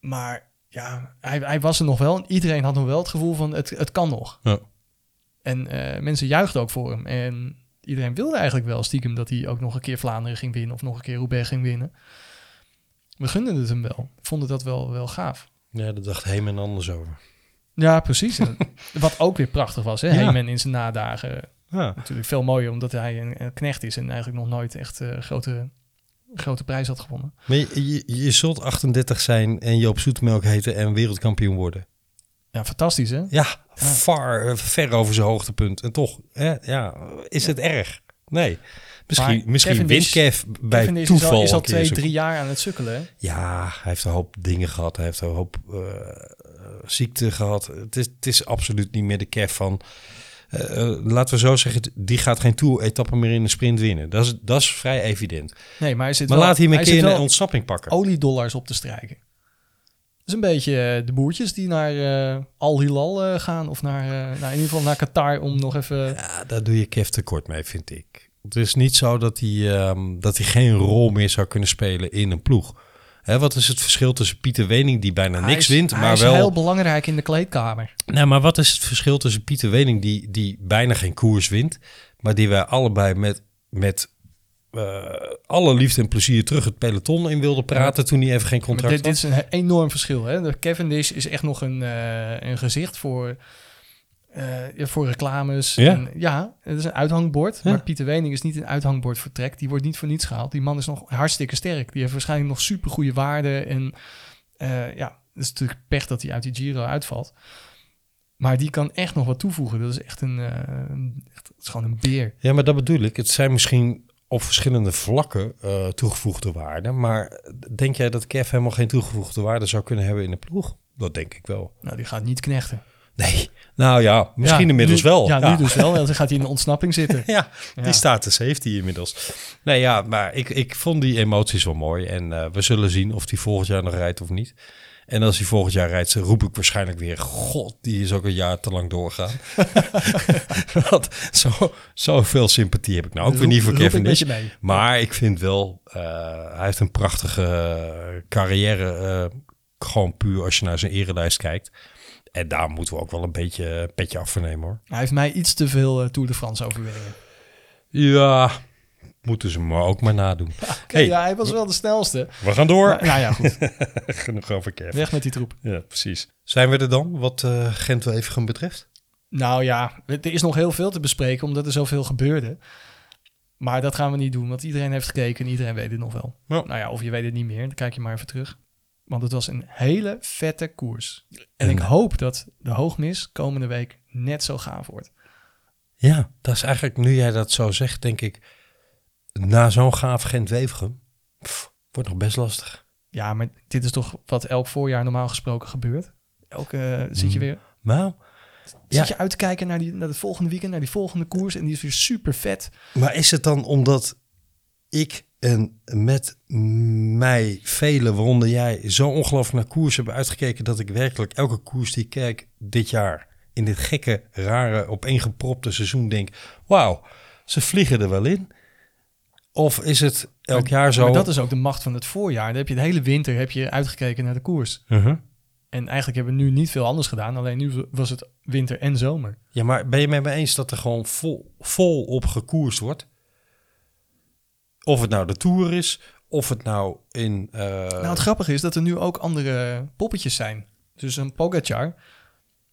maar ja, hij, hij was er nog wel. En iedereen had nog wel het gevoel van het, het kan nog. Ja. En eh, mensen juichten ook voor hem. En iedereen wilde eigenlijk wel stiekem dat hij ook nog een keer Vlaanderen ging winnen of nog een keer Roubaix ging winnen. We gunden het hem wel. Vonden dat wel, wel gaaf. Ja, daar dacht Heeman anders over. Ja, precies. <laughs> Wat ook weer prachtig was, hè? Ja. Heyman in zijn nadagen. Ja. Natuurlijk veel mooier, omdat hij een, een knecht is en eigenlijk nog nooit echt eh, grote, grote prijs had gewonnen. Maar je, je, je zult 38 zijn en Joop Zoetemelk heten en wereldkampioen worden. Ja, fantastisch, hè? Ja, far, eh, ver over zijn hoogtepunt. En toch, hè, ja, is het erg? Nee. Misschien, Maar misschien wint Kev bij Cavendish is toeval al, is al twee, drie jaar aan het sukkelen, hè? Ja, hij heeft een hoop dingen gehad. Hij heeft een hoop eh, ziekte gehad. Het is, het is absoluut niet meer de Kev van... eh, eh, laten we zo zeggen, die gaat geen Tour-etappe meer in een sprint winnen. Dat is, dat is vrij evident. Nee, maar hij zit Maar wel, laat hij hem een keer een ontsnapping pakken. oliedollars op te strijken. Dat is een beetje eh, de boertjes die naar Al Hilal gaan. Of naar, nou, in ieder geval naar Qatar om nog even... Ja, daar doe je Kev tekort mee, vind ik. Het is niet zo dat hij, ehm, dat hij geen rol meer zou kunnen spelen in een ploeg. Hè, wat is het verschil tussen Pieter Wening, die bijna Hij niks is- wint, hij maar is wel... heel belangrijk in de kleedkamer. Nee, maar wat is het verschil tussen Pieter Wening, die, die bijna geen koers wint, maar die wij allebei met, met eh, alle liefde en plezier terug het peloton in wilden praten toen hij even geen contract dit, dit had? is een enorm verschil. Hè? De Cavendish is echt nog een, eh, een gezicht voor, ja, voor reclames. Ja? En, ja, het is een uithangbord. Ja. Maar Pieter Wening is niet een uithangbord voor Trek. Die wordt niet voor niets gehaald. Die man is nog hartstikke sterk. Die heeft waarschijnlijk nog super goede waarden. En eh, ja, het is natuurlijk pech dat hij uit die Giro uitvalt. Maar die kan echt nog wat toevoegen. Dat is echt een, eh, echt, het is gewoon een beer. Ja, maar dat bedoel ik. Het zijn misschien op verschillende vlakken eh, toegevoegde waarden, maar denk jij dat Kev helemaal geen toegevoegde waarde zou kunnen hebben in de ploeg? Dat denk ik wel. Nou, die gaat niet knechten. Nee, nou ja, misschien Ja, inmiddels nu- wel. Ja, nu dus wel. Dan gaat hij in de ontsnapping zitten. <laughs> Ja, die status heeft hij inmiddels. Nee, ja, maar ik, ik vond die emoties wel mooi. En eh, we zullen zien of hij volgend jaar nog rijdt of niet. En als hij volgend jaar rijdt, roep ik waarschijnlijk weer... God, die is ook een jaar te lang doorgaan. <laughs> Want zo, zoveel sympathie heb ik nou ook weer niet voor Kevin. Maar ik vind wel, eh, hij heeft een prachtige eh, carrière. eh, gewoon puur als je naar zijn erelijst kijkt. En daar moeten we ook wel een beetje een petje af voor nemen hoor. Hij heeft mij iets te veel eh, Tour de France overwinningen. Ja, moeten ze maar ook maar nadoen. <laughs> Oké, Hey, ja, hij was wel de snelste. we gaan door. Maar- nou ja, goed. <laughs> Genoeg over Kev. Weg met die troep. Ja, precies. Zijn we er dan, wat eh Gent-Wevergem betreft? Nou ja, er is nog heel veel te bespreken, omdat er zoveel gebeurde. Maar dat gaan we niet doen, want iedereen heeft gekeken en iedereen weet het nog wel. Ja. Nou ja, of je weet het niet meer, dan kijk je maar even terug. Want het was een hele vette koers. En En- ik hoop dat de hoogmis komende week net zo gaaf wordt. Ja, dat is eigenlijk, nu jij dat zo zegt, denk ik... Na zo'n gaaf Gent-Wevergem, wordt nog best lastig. Ja, maar dit is toch wat elk voorjaar normaal gesproken gebeurt? Elke eh, zit je Mm. weer Nou, Ja. Zit je uit te kijken naar, die, naar het volgende weekend, naar die volgende koers. En die is weer super vet. maar is het dan omdat ik en met mij velen, waaronder jij, zo ongelooflijk naar koers hebben uitgekeken... dat ik werkelijk elke koers die ik kijk dit jaar... in dit gekke, rare, opeengepropte seizoen denk... wauw, ze vliegen er wel in. Of is het elk jaar zo... Maar dat is ook de macht van het voorjaar. Dan heb je de hele winter heb je uitgekeken naar de koers. Uh-huh. En eigenlijk hebben we nu niet veel anders gedaan. Alleen nu was het winter en zomer. Ja, maar ben je met me eens dat er gewoon vol, vol op gekoerst wordt? Of het nou de Tour is, of het nou in... eh, Nou, het grappige is dat er nu ook andere poppetjes zijn. Dus een Pogacar,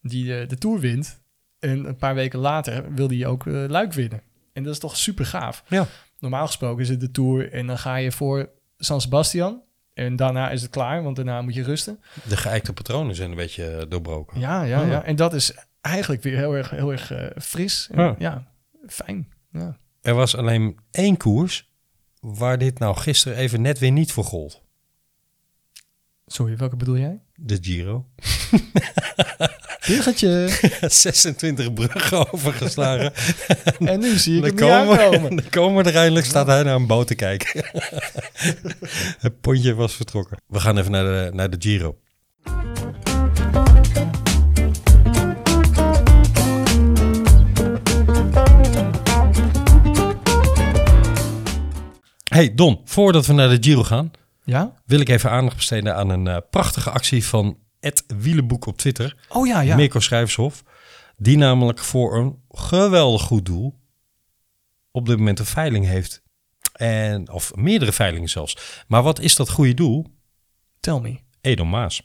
die de, de Tour wint. En een paar weken later wil hij ook eh, Luik winnen. En dat is toch super gaaf. Ja. Normaal gesproken is het de Tour en dan ga je voor San Sebastian. En daarna is het klaar, want daarna moet je rusten. De geëikte patronen zijn een beetje eh, doorbroken. Ja, ja, Oh. ja. En dat is eigenlijk weer heel erg, heel erg eh, fris. En, Ja. ja. fijn. Ja. Er was alleen één koers waar dit nou gisteren even net weer niet voor gold. Sorry, welke bedoel jij? De Giro. <laughs> Bruggetje. <laughs> 26 bruggen overgeslagen. <laughs> en nu zie ik hem komen, dan komen er eindelijk, staat hij naar een boot te kijken. het pontje was vertrokken. We gaan even naar de, naar de Giro. Hey Don, voordat we naar de Giro gaan, Ja? wil ik even aandacht besteden aan een eh, prachtige actie van het Wielenboek op Twitter. Oh ja, ja. Mirko Schrijvershof. Die namelijk voor een geweldig goed doel op dit moment een veiling heeft. En, of meerdere veilingen zelfs. Maar wat is dat goede doel? Tell me. Edel Maas.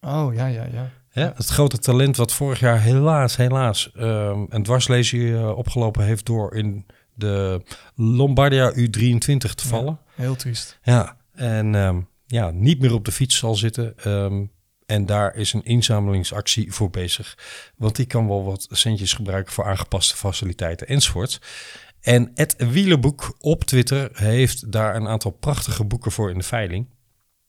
Oh ja, ja, ja. Hè? Het grote talent wat vorig jaar helaas, helaas ehm, een dwarslesie eh, opgelopen heeft door in de Lombardia U23 te vallen. Heel triest. Ja, en ehm, ja, niet meer op de fiets zal zitten. ehm, en daar is een inzamelingsactie voor bezig. Want die kan wel wat centjes gebruiken voor aangepaste faciliteiten enzovoort. En het Wielerboek op Twitter heeft daar een aantal prachtige boeken voor in de veiling.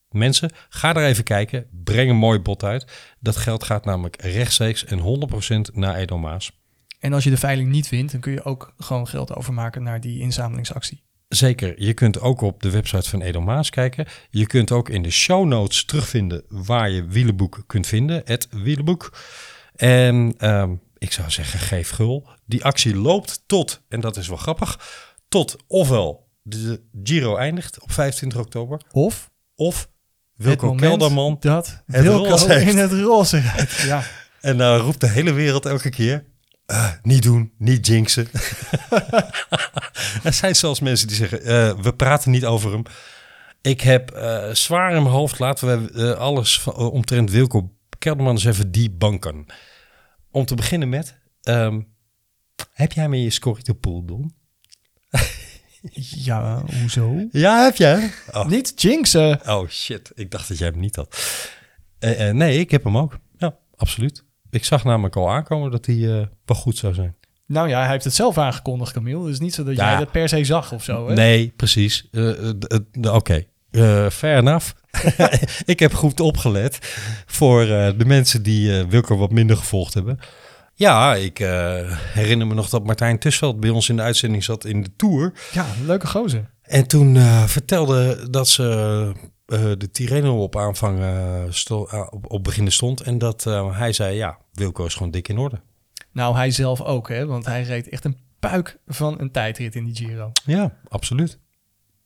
Mensen, ga er even kijken. Breng een mooi bod uit. Dat geld gaat namelijk rechtstreeks en 100% naar Edelmaas. En als je de veiling niet wint, dan kun je ook gewoon geld overmaken naar die inzamelingsactie. Zeker. Je kunt ook op de website van Edelmaas kijken. Je kunt ook in de show notes terugvinden waar je wielenboek kunt vinden. Het wielenboek. En ehm, ik zou zeggen, geef gul. Die actie loopt tot, en dat is wel grappig, tot ofwel de Giro eindigt op 25 oktober. Of Of Wilco Kelderman. dat Wilco in het roze rijdt. <laughs> Ja. En dan roept de hele wereld elke keer... "Eh, niet doen, niet jinxen. <laughs> er zijn zelfs mensen die zeggen... eh, we praten niet over hem. Ik heb eh, zwaar in mijn hoofd... laten we eh, alles van, omtrent Wilco Kelderman eens even debanken. Om te beginnen met... ehm, heb jij me je scorito pool, Don? <laughs> ja, hoezo? Ja, heb jij. Oh, Niet jinxen. oh shit, ik dacht dat jij hem niet had. Nee, ik heb hem ook. Ja, absoluut. Ik zag namelijk al aankomen dat hij eh, wel goed zou zijn. Nou ja, hij heeft het zelf aangekondigd, Camille. Dus niet zo dat Ja. jij dat per se zag of zo. Hè? Nee, precies. Eh, eh, Oké, Eh, fair enough. <laughs> <laughs> ik heb goed opgelet voor de mensen die Wilco wat minder gevolgd hebben. Ja, ik herinner me nog dat Martijn Tussveld bij ons in de uitzending zat in de Tour. Ja, leuke gozer. En toen eh, vertelde dat ze eh, de Tirreno op aanvang eh, op, op beginnen stond. En dat hij zei, ja, Wilco is gewoon dik in orde. Nou, hij zelf ook, hè? Want hij reed echt een puik van een tijdrit in die Giro. Ja, absoluut.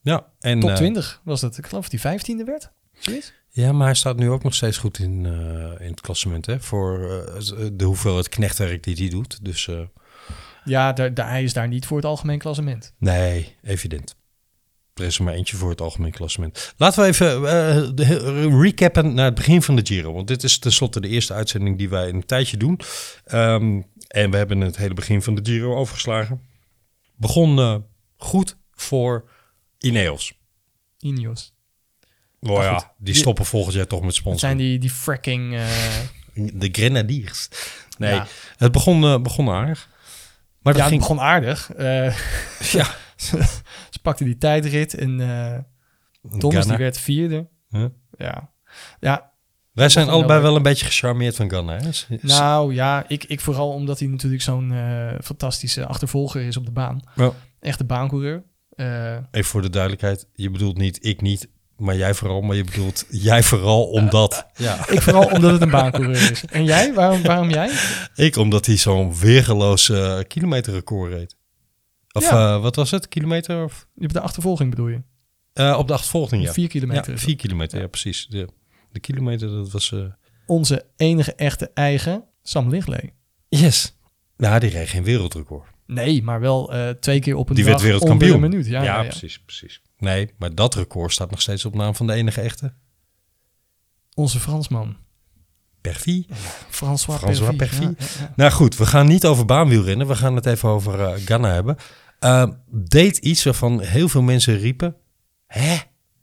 Ja, en, Top eh, 20 was dat. Ik geloof dat hij 15e werd. Zoiets? Ja, maar hij staat nu ook nog steeds goed in, in het klassement. Hè? Voor eh, de hoeveelheid knechtwerk die hij doet. Dus Ja, daar, daar, hij is daar niet voor het algemeen klassement. nee, evident. Er is er maar eentje voor het algemeen klassement. Laten we even de- recappen naar het begin van de Giro. Want dit is tenslotte de eerste uitzending die wij in een tijdje doen. Ehm, en we hebben het hele begin van de Giro overgeslagen. Begon eh, goed voor Ineos. Ineos. Oh ja, die die- stoppen volgend jaar toch met Dat zijn sponsoren. die, die fracking... <laughs> De Grenadiers. Nee, Ja. het begon, begon aardig. Maar dat ja, ging... het begon aardig. Ja. <laughs> <laughs> ze pakte die tijdrit en eh, Thomas die werd vierde. Huh? Ja. Ja, Wij zijn begon allebei wel een beetje gecharmeerd van Ghana. Hè? Nou ja, ik, ik vooral omdat hij natuurlijk zo'n eh, fantastische achtervolger is op de baan. Ja. Echte baancoureur. Eh, Even voor de duidelijkheid. Je bedoelt niet ik niet, maar jij vooral. Maar je bedoelt jij vooral omdat... <laughs> Ja. ik vooral omdat het een baancoureur is. En jij? Waarom, waarom jij? Ik omdat hij zo'n weergeloos kilometerrecord reed. Of Ja. eh, wat was het? Kilometer? Of? Je hebt de achtervolging bedoel je? Eh, op de achtervolging, ja. Vier kilometer. Ja, vier kilometer, ja, precies. De, de kilometer, dat was... eh, onze enige echte eigen Sam Lichtley. Yes. Nou, die reed geen wereldrecord. Nee, maar wel twee keer op een Die dag werd wereldkampioen. een minuut. Ja, ja, ja. precies, precies. Nee, maar dat record staat nog steeds op naam van de enige echte. Onze Fransman. Perfie. François, François Perfie. Perfie. Nou goed, we gaan niet over baanwielrennen. We gaan het even over Ghana hebben. Eh, deed iets waarvan heel veel mensen riepen... Hè?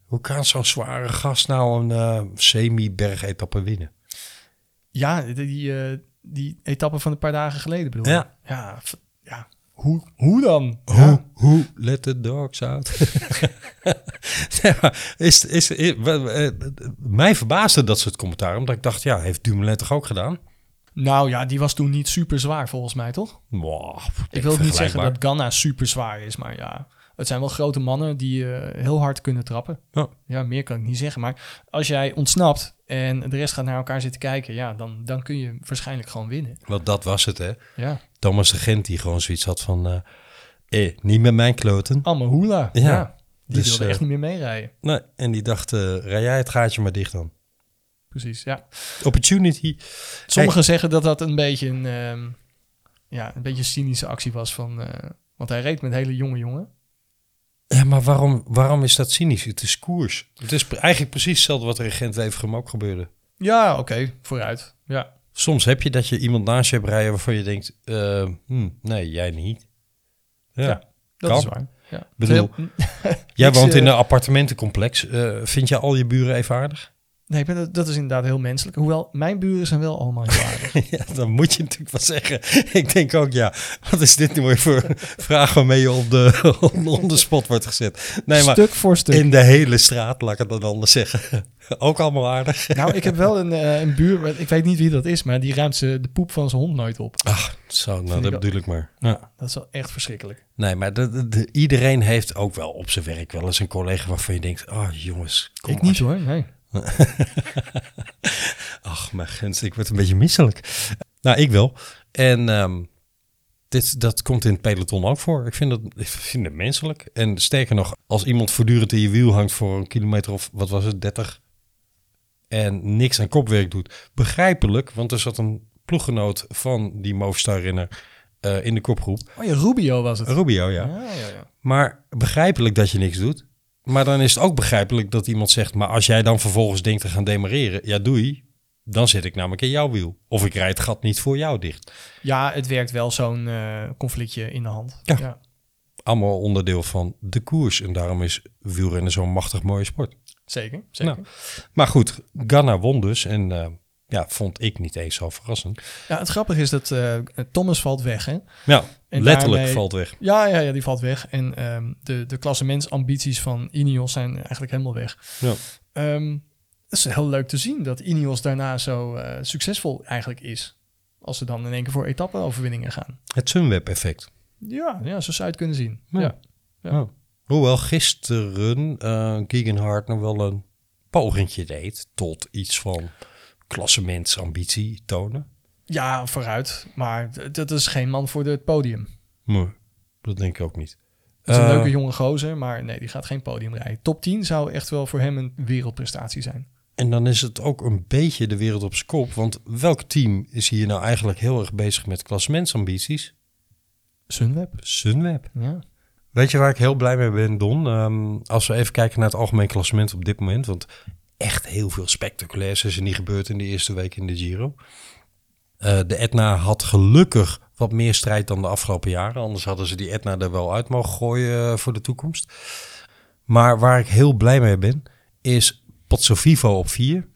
Hoe kan zo'n zware gast nou een eh, semi-bergetappe winnen? Ja, die, die, eh, die etappe van een paar dagen geleden bedoel? Ja. Ja. Hoe, hoe dan? Hoe, Ja. hoe, let the dogs out. <laughs> Nee, is, is, is- eh, mij verbaasde dat soort commentaar, omdat ik dacht, ja, heeft Dumoulin toch ook gedaan? Nou ja, die was toen niet super zwaar volgens mij, toch? Wow, Ik wil niet zeggen dat Ghana super zwaar is, maar ja, het zijn wel grote mannen die eh, heel hard kunnen trappen. Ja. Ja, meer kan ik niet zeggen. Maar als jij ontsnapt en de rest gaat naar elkaar zitten kijken, ja, dan, dan kun je waarschijnlijk gewoon winnen. Want dat was het, hè. Ja, Thomas de Gent die gewoon zoiets had van, eh, eh, niet met mijn kloten. allemaal hoela. Ja. Ja. Die Dus, wilde eh, echt niet meer meerijden. Nee, en die dacht, eh rij jij het gaatje maar dicht dan. Precies, ja. Opportunity. Sommigen zeggen dat dat een beetje een, ehm, ja, een beetje een cynische actie was van... eh, want hij reed met een hele jonge jongen. Ja, maar waarom, waarom is dat cynisch? Het is koers. Het is eigenlijk precies hetzelfde wat er in Gent-Wevergem ook gebeurde. Ja, oké, vooruit. Ja, Soms heb je dat je iemand naast je hebt rijden waarvan je denkt, eh, hmm, nee, jij niet. Ja. Ja, dat Kan. is waar. Ja. Bedoel, <laughs> Jij woont in eh, een appartementencomplex. Vind je al je buren even aardig? Nee, dat, dat is inderdaad heel menselijk. Hoewel, mijn buren zijn wel allemaal heel aardig. <laughs> ja, dan moet je natuurlijk wel zeggen. Ik denk ook, ja, wat is dit nu weer voor vraag waarmee je op de, op de spot wordt gezet? Nee, maar stuk voor stuk. in de hele straat, laat ik het dan anders zeggen. Ook allemaal aardig. Nou, ik heb wel een, eh, een buur, ik weet niet wie dat is, maar die ruimt ze de poep van zijn hond nooit op. Ach, zo, nou, Vind dat bedoel ik maar. Ja. Dat is wel echt verschrikkelijk. Nee, maar de, de- de- iedereen heeft ook wel op zijn werk wel eens een collega waarvan je denkt, oh jongens, kom ik niet hoor, nee. <laughs> Ach, mijn gunst, ik word een beetje misselijk. Nou, ik wel. En ehm, dit, dat komt in het peloton ook voor. Ik vind, dat, ik vind het menselijk. En sterker nog, als iemand voortdurend in je wiel hangt voor een kilometer of wat was het, 30 en niks aan kopwerk doet, begrijpelijk, want er zat een ploeggenoot van die Movistar-renner eh, in de kopgroep. Oh ja, Rubio was het. Rubio, ja. Ja, ja, ja. Maar begrijpelijk dat je niks doet. Maar dan is het ook begrijpelijk dat iemand zegt... maar als jij dan vervolgens denkt te gaan demareren... ja, doei, dan zit ik namelijk in jouw wiel. Of ik rijd het gat niet voor jou dicht. Ja, het werkt wel zo'n eh, conflictje in de hand. Ja. ja. Allemaal onderdeel van de koers. En daarom is wielrennen zo'n machtig mooie sport. Zeker, zeker. Nou. Maar goed, Ganna won dus. En eh, ja, vond ik niet eens zo verrassend. Ja, het grappige is dat eh, Thomas valt weg, hè? Ja, En letterlijk daarmee- valt weg. Ja, ja, ja, die valt weg. En ehm, de, de klassementsambities van Ineos zijn eigenlijk helemaal weg. Ja. Ehm, het is heel leuk te zien dat Ineos daarna zo eh, succesvol eigenlijk is. Als ze dan in één keer voor etappe-overwinningen gaan. Het Sunweb-effect. Ja, ja, zo zou je het kunnen zien. Ja. Ja. Ja. Oh. Hoewel gisteren eh Gegenhard nog wel een pogingje deed... tot iets van klassementsambitie tonen. Ja, vooruit. Maar dat is geen man voor het podium. Nee, dat denk ik ook niet. Het is een Eh, leuke jonge gozer, maar nee, die gaat geen podium rijden. Top 10 zou echt wel voor hem een wereldprestatie zijn. En dan is het ook een beetje de wereld op zijn kop. Want welk team is hier nou eigenlijk heel erg bezig met klassementsambities? Sunweb. Sunweb. Ja. Weet je waar ik heel blij mee ben, Don? Ehm, als we even kijken naar het algemeen klassement op dit moment. Want echt heel veel spectaculairs is er niet gebeurd in de eerste week in de Giro. Eh, de Etna had gelukkig wat meer strijd dan de afgelopen jaren. Anders hadden ze die Etna er wel uit mogen gooien eh, voor de toekomst. Maar waar ik heel blij mee ben, is Vivo op 4.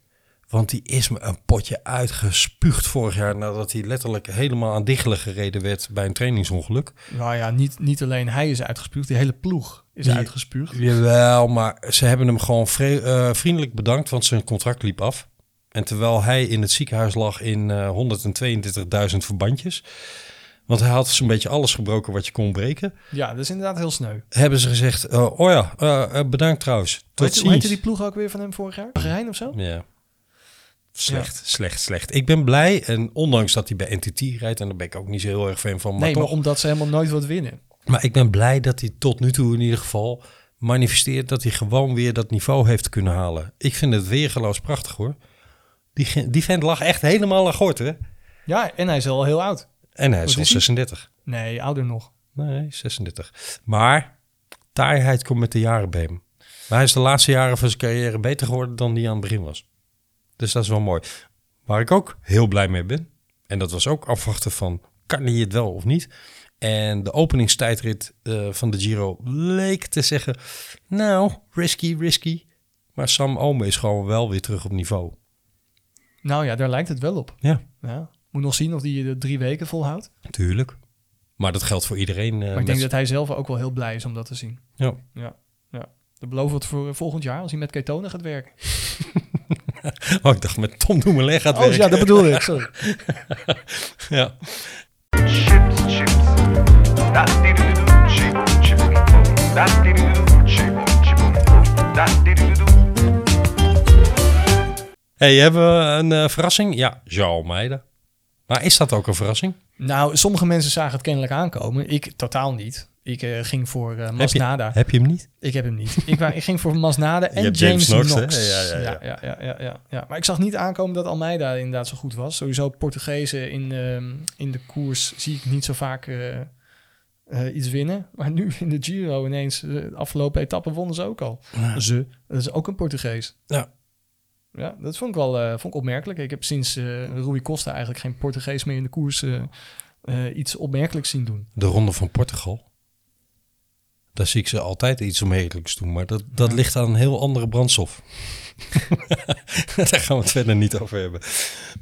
Want die is me een potje uitgespuugd vorig jaar... nadat hij letterlijk helemaal aan diggelen gereden werd bij een trainingsongeluk. Nou ja, niet, niet alleen hij is uitgespuugd, die hele ploeg is Die- uitgespuugd. Jawel, maar ze hebben hem gewoon eh, vriendelijk bedankt, want zijn contract liep af. En terwijl hij in het ziekenhuis lag in eh 122.000 verbandjes, want hij had zo'n beetje alles gebroken wat je kon breken, Ja, dat is inderdaad heel sneu. hebben ze gezegd, eh, oh ja, bedankt trouwens, tot hoe heette ziens. die ploeg ook weer van hem vorig jaar? Gerein of zo? Ja. Slecht, slecht, slecht. Ik ben blij en ondanks dat hij bij NTT rijdt, en daar ben ik ook niet zo heel erg fan van, maar nee, toch. maar omdat ze helemaal nooit wat winnen. Maar ik ben blij dat hij tot nu toe in ieder geval manifesteert dat hij gewoon weer dat niveau heeft kunnen halen. Ik vind het weergeloos prachtig hoor. Die, die vent lag echt helemaal aan gort, hè? Ja, en hij is al heel oud. En hij is Wat al is hij? 36. Nee, ouder nog. Nee, 36. Maar taaiheid komt met de jaren bij hem. Maar hij is de laatste jaren van zijn carrière beter geworden dan die aan het begin was. Dus dat is wel mooi. Waar ik ook heel blij mee ben. En dat was ook afwachten van, kan hij het wel of niet? En de openingstijdrit eh, van de Giro leek te zeggen, nou, risky, risky. Maar Sam Ome is gewoon wel weer terug op niveau. Nou ja, daar lijkt het wel op. Ja, Ja. Moet nog zien of hij de drie weken volhoudt. natuurlijk. Maar dat geldt voor iedereen. eh, Maar ik met- denk dat hij zelf ook wel heel blij is om dat te zien. ja. Ja, ja. Dat beloven we het voor volgend jaar als hij met ketonen gaat werken. <laughs> <laughs> Oh, ik dacht met Tom Dumoulin gaat Oh werken. ja, dat bedoelde ik. Sorry. <laughs> ja. Chips, chips. Do chip, chip, do chip, chip, do. Hey, hebben we een eh, verrassing? Ja, João Almeida. Maar is dat ook een verrassing? Nou, sommige mensen zagen het kennelijk aankomen. Ik totaal niet. Ik eh, ging voor eh Heb je, Masnada. heb je hem niet? Ik heb hem niet. ik, ik ging voor Masnada en James, James Knox. Ja, ja, ja. Ja, ja, ja, ja, ja. Maar ik zag niet aankomen dat Almeida inderdaad zo goed was. Sowieso Portugezen in, ehm, in de koers zie ik niet zo vaak eh, eh, iets winnen. Maar nu in de Giro ineens, eh, de afgelopen etappe wonnen ze ook al. Ze, dat is ook een Portugees. Ja. Ja, dat vond ik wel eh, vond ik opmerkelijk. Ik heb sinds eh Rui Costa eigenlijk geen Portugees meer in de koers eh, eh, iets opmerkelijks zien doen. De Ronde van Portugal. Daar zie ik ze altijd iets omhekelijks doen. Maar dat, dat ligt aan een heel andere brandstof. <laughs> Daar gaan we het verder niet over hebben.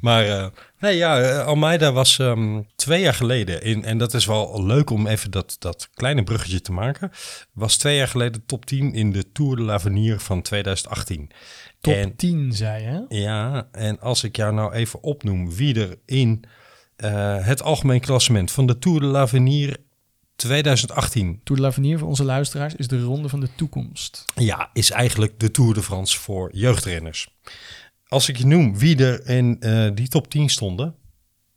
Maar eh, nee, ja, eh, Almeida was ehm, twee jaar geleden, in, en dat is wel leuk om even dat, dat kleine bruggetje te maken, was twee jaar geleden top 10 in de Tour de l'Avenir van 2018. Top En- 10, zei je. Ja, en als ik jou nou even opnoem wie er in eh, het algemeen klassement van de Tour de l'Avenir 2018, Tour de l'Avenir voor onze luisteraars is de ronde van de toekomst. ja, is eigenlijk de Tour de France voor jeugdrenners. Als ik je noem wie er in eh, die top 10 stonden,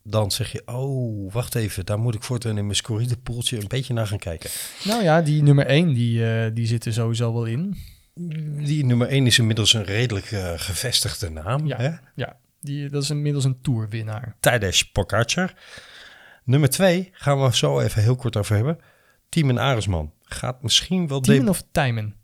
dan zeg je, oh, wacht even, daar moet ik voortaan in mijn scorride poeltje een beetje naar gaan kijken. Nou ja, die nummer 1, die, eh, die zit er sowieso wel in. Die nummer 1 is inmiddels een redelijk eh, gevestigde naam. Ja, Hè? ja die, dat is inmiddels een tourwinnaar. Tadej Pogacar. Nummer twee gaan we zo even heel kort over hebben. Tiemen Aresman. Gaat misschien wel... Tiemen de- of Tijmen?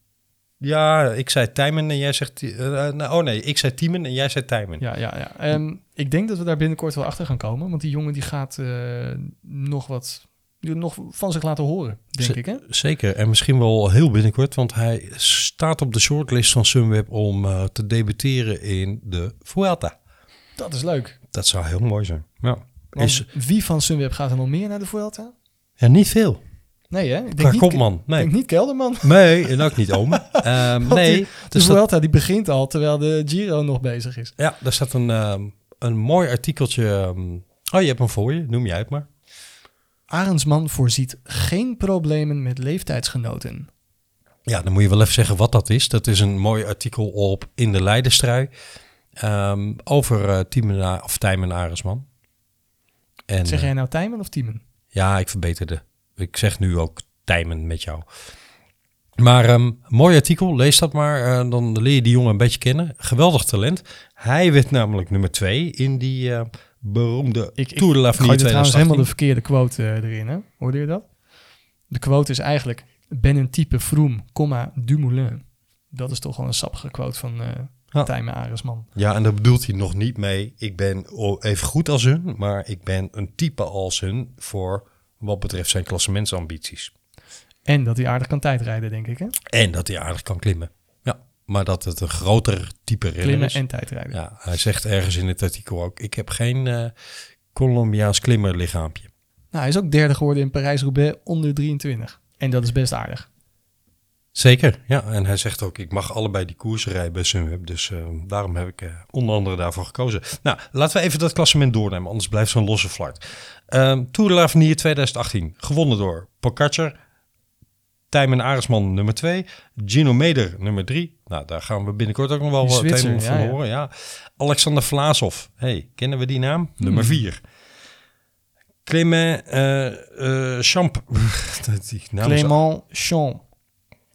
Ja, ik zei Tijmen en jij zegt... eh, eh, nou, oh nee, ik zei Tiemen en jij zei Tijmen. Ja, ja, ja. Ehm, ik denk dat we daar binnenkort wel achter gaan komen. Want die jongen die gaat eh, nog wat nog van zich laten horen, denk Z- ik. Hè? Zeker, en misschien wel heel binnenkort, want hij staat op de shortlist van Sunweb om te debuteren in de Vuelta. Dat is leuk. Dat zou heel mooi zijn. Ja, Want is, wie van Sunweb gaat er nog meer naar de Vuelta? ja niet veel. Nee, hè? Ik Qua niet, kopman, nee. denk niet Kelderman. <laughs> Nee, en ook niet Ome. <laughs> Ehm, Want nee, die- de dus dat, Vuelta die begint al terwijl de Giro nog bezig is. ja, daar staat een, ehm, een mooi artikeltje. ehm, oh, je hebt hem voor je, noem jij het maar. Arendsman voorziet geen problemen met leeftijdsgenoten. Ja, dan moet je wel even zeggen wat dat is. Dat is een mooi artikel op In de Leidenstrui ehm, over eh of Tijmen Aresman. En, Zeg eh, jij nou Tijmen of Tiemen? Ja, ik verbeterde. Ik zeg nu ook Tijmen met jou. Maar ehm, mooi artikel, lees dat maar. eh, dan leer je die jongen een beetje kennen. Geweldig talent. Hij werd namelijk nummer twee in die eh, beroemde Ik, ik Tour de l'Avenir er trouwens 2018. helemaal de verkeerde quote eh, erin. Hè? Hoorde je dat? De quote is eigenlijk... Ben een type Froome, comma, Dumoulin. Dat is toch wel een sappige quote van eh Ja. Tijmen Aresman. Ja, en daar bedoelt hij nog niet mee. Ik ben even goed als hun, maar ik ben een type als hun voor wat betreft zijn klassementsambities. En dat hij aardig kan tijdrijden, denk ik. Hè? En dat hij aardig kan klimmen. Ja, maar dat het een groter type renner Klimmen is. en tijdrijden. Ja, hij zegt ergens in het artikel ook: ik heb geen eh, Colombiaans klimmerlichaampje. Nou, hij is ook derde geworden in Parijs-Roubaix onder 23. En dat is best aardig. Zeker, ja. En hij zegt ook: ik mag allebei die koersen rijden bij Sunweb. Dus eh, daarom heb ik eh, onder andere daarvoor gekozen. Nou, laten we even dat klassement doornemen, anders blijft zo'n losse flart. Ehm Tour de l'Avenir 2018, gewonnen door Pogacar. Tijmen Aresman nummer 2. Gino Meder nummer 3. Nou, daar gaan we binnenkort ook nog wel wat een van ja, horen. Ja. Alexander Vlaasov. Hey, kennen we die naam? Nummer 4. Clement eh Champ. <laughs> Die naam is- Clément Champ.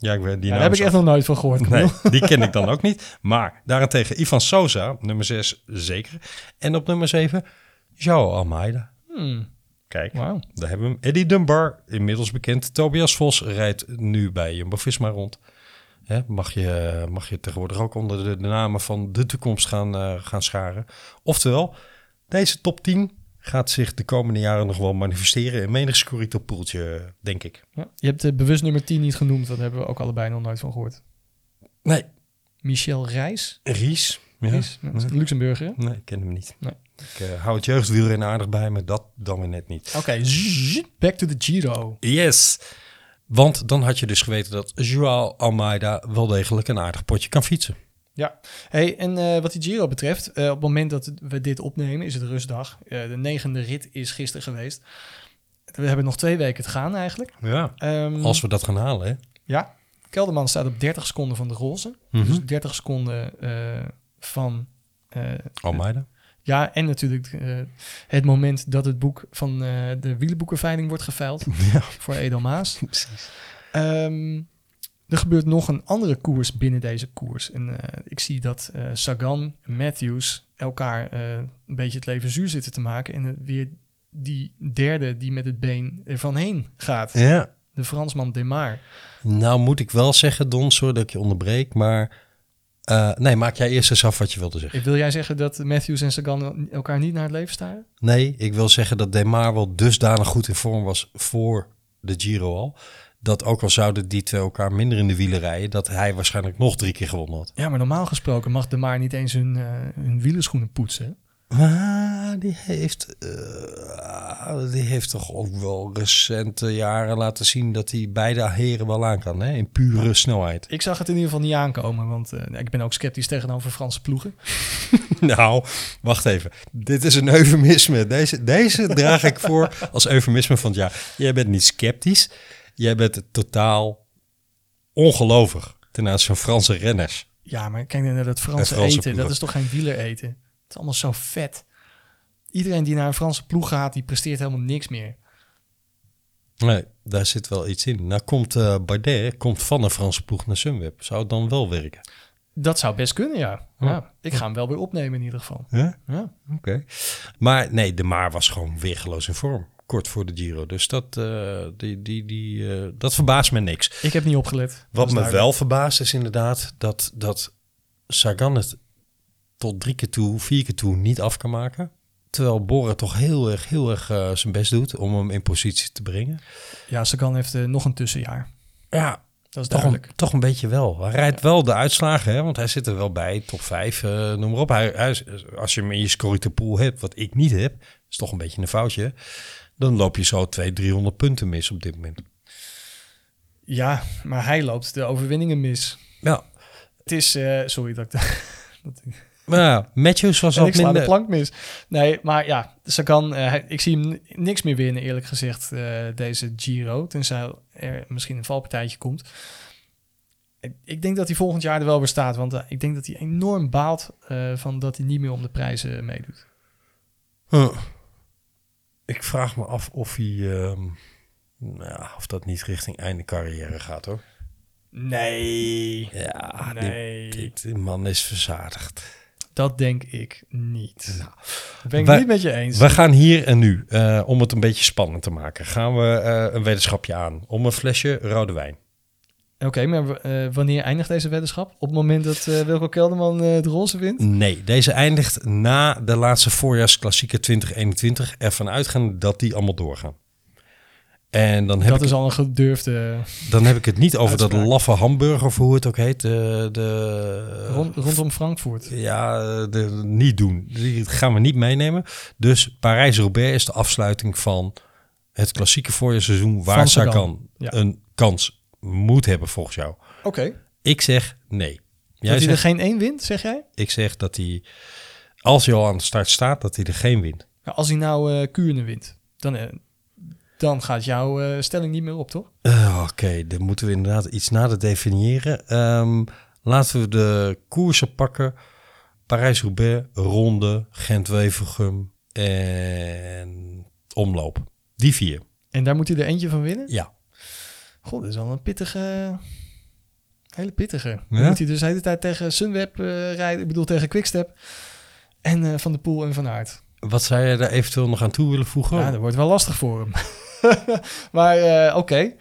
Ja, ik weet die Ja, daar heb ik echt nog nooit van gehoord. Nee, die ken ik dan ook niet. Maar daarentegen Ivan Sosa, nummer 6 zeker. En op nummer 7 João Almeida. Hmm, Kijk, Wauw. daar hebben we hem. Eddie Dunbar, inmiddels bekend. Tobias Vos rijdt nu bij Jumbo-Visma rond. Hè, mag, je, mag je tegenwoordig ook onder de, de namen van de toekomst gaan, eh, gaan scharen. Oftewel, deze top 10 gaat zich de komende jaren nog wel manifesteren in menig Scorito poeltje, denk ik. Ja. Je hebt de bewust nummer 10 niet genoemd. Dat hebben we ook allebei nog nooit van gehoord. Nee, Michel Reis. Ries. Ja. Een Luxemburger. Nee, ik ken hem niet. Nee. Ik eh, hou het jeugdwielrennen aardig bij, maar dat dan weer net niet. Oké, back to the Giro. Yes! Want dan had je dus geweten dat Joao Almeida wel degelijk een aardig potje kan fietsen. Ja, hey, en eh, wat die Giro betreft, eh, op het moment dat we dit opnemen, is het rustdag. Eh, de negende rit is gisteren geweest. We hebben nog twee weken te gaan eigenlijk. Ja. Ehm, Als we dat gaan halen, hè? Ja, Kelderman staat op 30 seconden van de roze. Mhm. Dus 30 seconden van... Almeida. ja, en natuurlijk het moment dat het boek van de wielenboekenveiling wordt geveild <laughs> Ja, voor Edelmaas. <laughs> precies. Ehm, er gebeurt nog een andere koers binnen deze koers. En eh, ik zie dat eh, Sagan en Matthews elkaar eh, een beetje het leven zuur zitten te maken. En weer die derde die met het been ervan heen gaat. Ja. De Fransman Demar. Nou moet ik wel zeggen, Don, sorry dat ik je onderbreek, maar... nee, maak jij eerst eens af wat je wilde zeggen. Wil jij zeggen dat Matthews en Sagan elkaar niet naar het leven staren? Nee, ik wil zeggen dat Demar wel dusdanig goed in vorm was voor de Giro al. Dat ook al zouden die twee elkaar minder in de wielen rijden, dat hij waarschijnlijk nog drie keer gewonnen had. Ja, maar normaal gesproken mag Demar niet eens hun, eh, hun wielerschoenen poetsen. Maar die heeft, eh, die heeft toch ook wel recente jaren laten zien dat hij beide heren wel aan kan, hè? in pure snelheid. Ik zag het in ieder geval niet aankomen, want eh, ik ben ook sceptisch tegenover Franse ploegen. <laughs> Nou, wacht even. Dit is een eufemisme. Deze, deze draag ik voor als eufemisme van het jaar. Jij bent niet sceptisch. Jij bent totaal ongelovig ten aanzien van Franse renners. Ja, maar kijk naar dat Franse, Franse eten. Dat is toch geen wieler eten? Het is allemaal zo vet. Iedereen die naar een Franse ploeg gaat, die presteert helemaal niks meer. Nee, daar zit wel iets in. Nou komt eh, Bardet komt van een Franse ploeg naar Sunweb. Zou het dan wel werken? Dat zou best kunnen, ja. Ja. ja. Ik ga hem wel weer opnemen in ieder geval. Ja? Ja. Oké. Maar nee, de Maar was gewoon weergeloos in vorm. Kort voor de Giro. Dus dat, eh, die, die, die, eh, dat verbaast me niks. Ik heb niet opgelet. Wat me duidelijk. wel verbaast is inderdaad dat, dat Sagan het tot drie keer toe, vier keer toe niet af kan maken. Terwijl Borre toch heel erg, heel erg eh, zijn best doet om hem in positie te brengen. Ja, Sagan heeft nog een tussenjaar. Ja, Dat is toch een, duidelijk. toch een beetje wel. Hij rijdt wel de uitslagen, hè, want hij zit er wel bij, top 5, eh, noem maar op. Hij, als je hem in je scorito pool hebt, wat ik niet heb, is toch een beetje een foutje. Dan loop je zo 200, 300 punten mis op dit moment. Ja, maar hij loopt de overwinningen mis. Ja, Het is... eh, sorry dat ik... dat <laughs> ik maar ja, Matthews was en al ik de minder... plank mis. Nee, maar ja, Sagan... eh, hij- ik zie hem niks meer winnen, eerlijk gezegd, eh, deze Giro. Tenzij er misschien een valpartijtje komt. Ik, ik denk dat hij volgend jaar er wel weer staat. Want eh, ik denk dat hij enorm baalt eh, van dat hij niet meer om de prijzen meedoet. Huh. Ik vraag me af of hij... ehm, nou of dat niet richting einde carrière gaat, hoor. Nee. Ja, Nee. die, man is verzadigd. Dat denk ik niet. Nou, dat ben ik wij- niet met je eens. We gaan hier en nu, eh, om het een beetje spannend te maken, gaan we eh, een weddenschapje aan om een flesje rode wijn. Oké, maar eh, wanneer eindigt deze weddenschap? Op het moment dat eh Wilco Kelderman eh, de roze wint? Nee, deze eindigt na de laatste voorjaarsklassieker 2021. Ervan uitgaan dat die allemaal doorgaan. En dan heb, Dat ik, is al een gedurfde... dan heb ik het niet over Uitspraak. dat laffe hamburger, of hoe het ook heet. De, de, Rond, rondom Frankfurt. Ja, de, niet doen. Die gaan we niet meenemen. Dus Parijs-Roubaix is de afsluiting van het klassieke voorjaarsseizoen... waar. Sagan Ja. een kans moet hebben volgens jou. Oké. Ik zeg nee. Jij Dat hij er geen één wint, zeg jij? ik zeg dat hij, als hij al aan de start staat, dat hij er geen wint. Nou, als hij nou eh Kuurne wint, dan, eh, dan gaat jouw eh, stelling niet meer op, toch? Oké, dan moeten we inderdaad iets nader definiëren. Ehm, laten we de koersen pakken. Parijs-Roubaix, Ronde, Gent-Wevelgem en Omloop. Die vier. En daar moet hij er eentje van winnen? Ja. God, dat is wel een pittige... Hele pittige. Ja? moet hij dus de hele tijd tegen Sunweb eh, rijden. Ik bedoel tegen Quickstep. En eh, Van de Poel en Van Aert. Wat zou je daar eventueel nog aan toe willen voegen? Ja, dat wordt wel lastig voor hem. <laughs> maar eh, oké,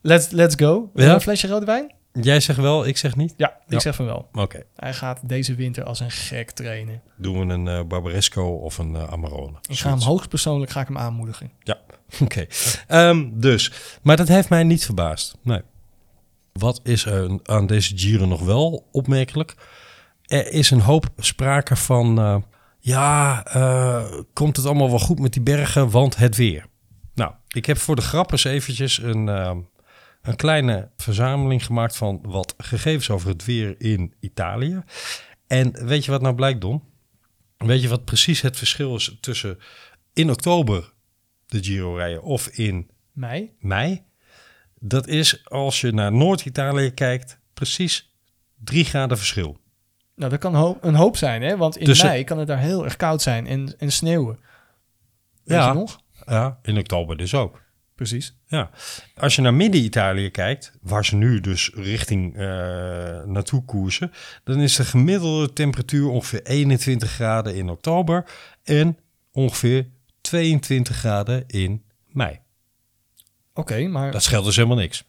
let's, let's go. Ja? Een flesje rode wijn? Jij zegt wel, ik zeg niet. Ja, ik Ja. zeg van wel. Oké, Hij gaat deze winter als een gek trainen. doen we een Barbaresco of een Amarone. Ik ga hem hoogstpersoonlijk ga ik hem aanmoedigen. Ja, <laughs> oké. Ehm, dus, maar dat heeft mij niet verbaasd. Nee. Wat is aan deze Giro nog wel opmerkelijk? Er is een hoop sprake van... eh, ja, eh, komt het allemaal wel goed met die bergen, want het weer. Nou, ik heb voor de grap eventjes een, ehm, een kleine verzameling gemaakt... van wat gegevens over het weer in Italië. En weet je wat nou blijkt, Don? Weet je wat precies het verschil is tussen in oktober de Giro rijden of in Mij? mei? Dat is als je naar Noord-Italië kijkt, precies 3 graden verschil. Nou, dat kan ho- een hoop zijn, hè? Want in Dus, eh, mei kan het daar heel erg koud zijn en, en sneeuwen. Weet Ja. nog? Ja, in oktober dus ook. Precies. Ja, als je naar Midden-Italië kijkt, waar ze nu dus richting eh, naartoe koersen, dan is de gemiddelde temperatuur ongeveer 21 graden in oktober en ongeveer 22 graden in mei. Oké, maar Dat scheelt dus helemaal niks.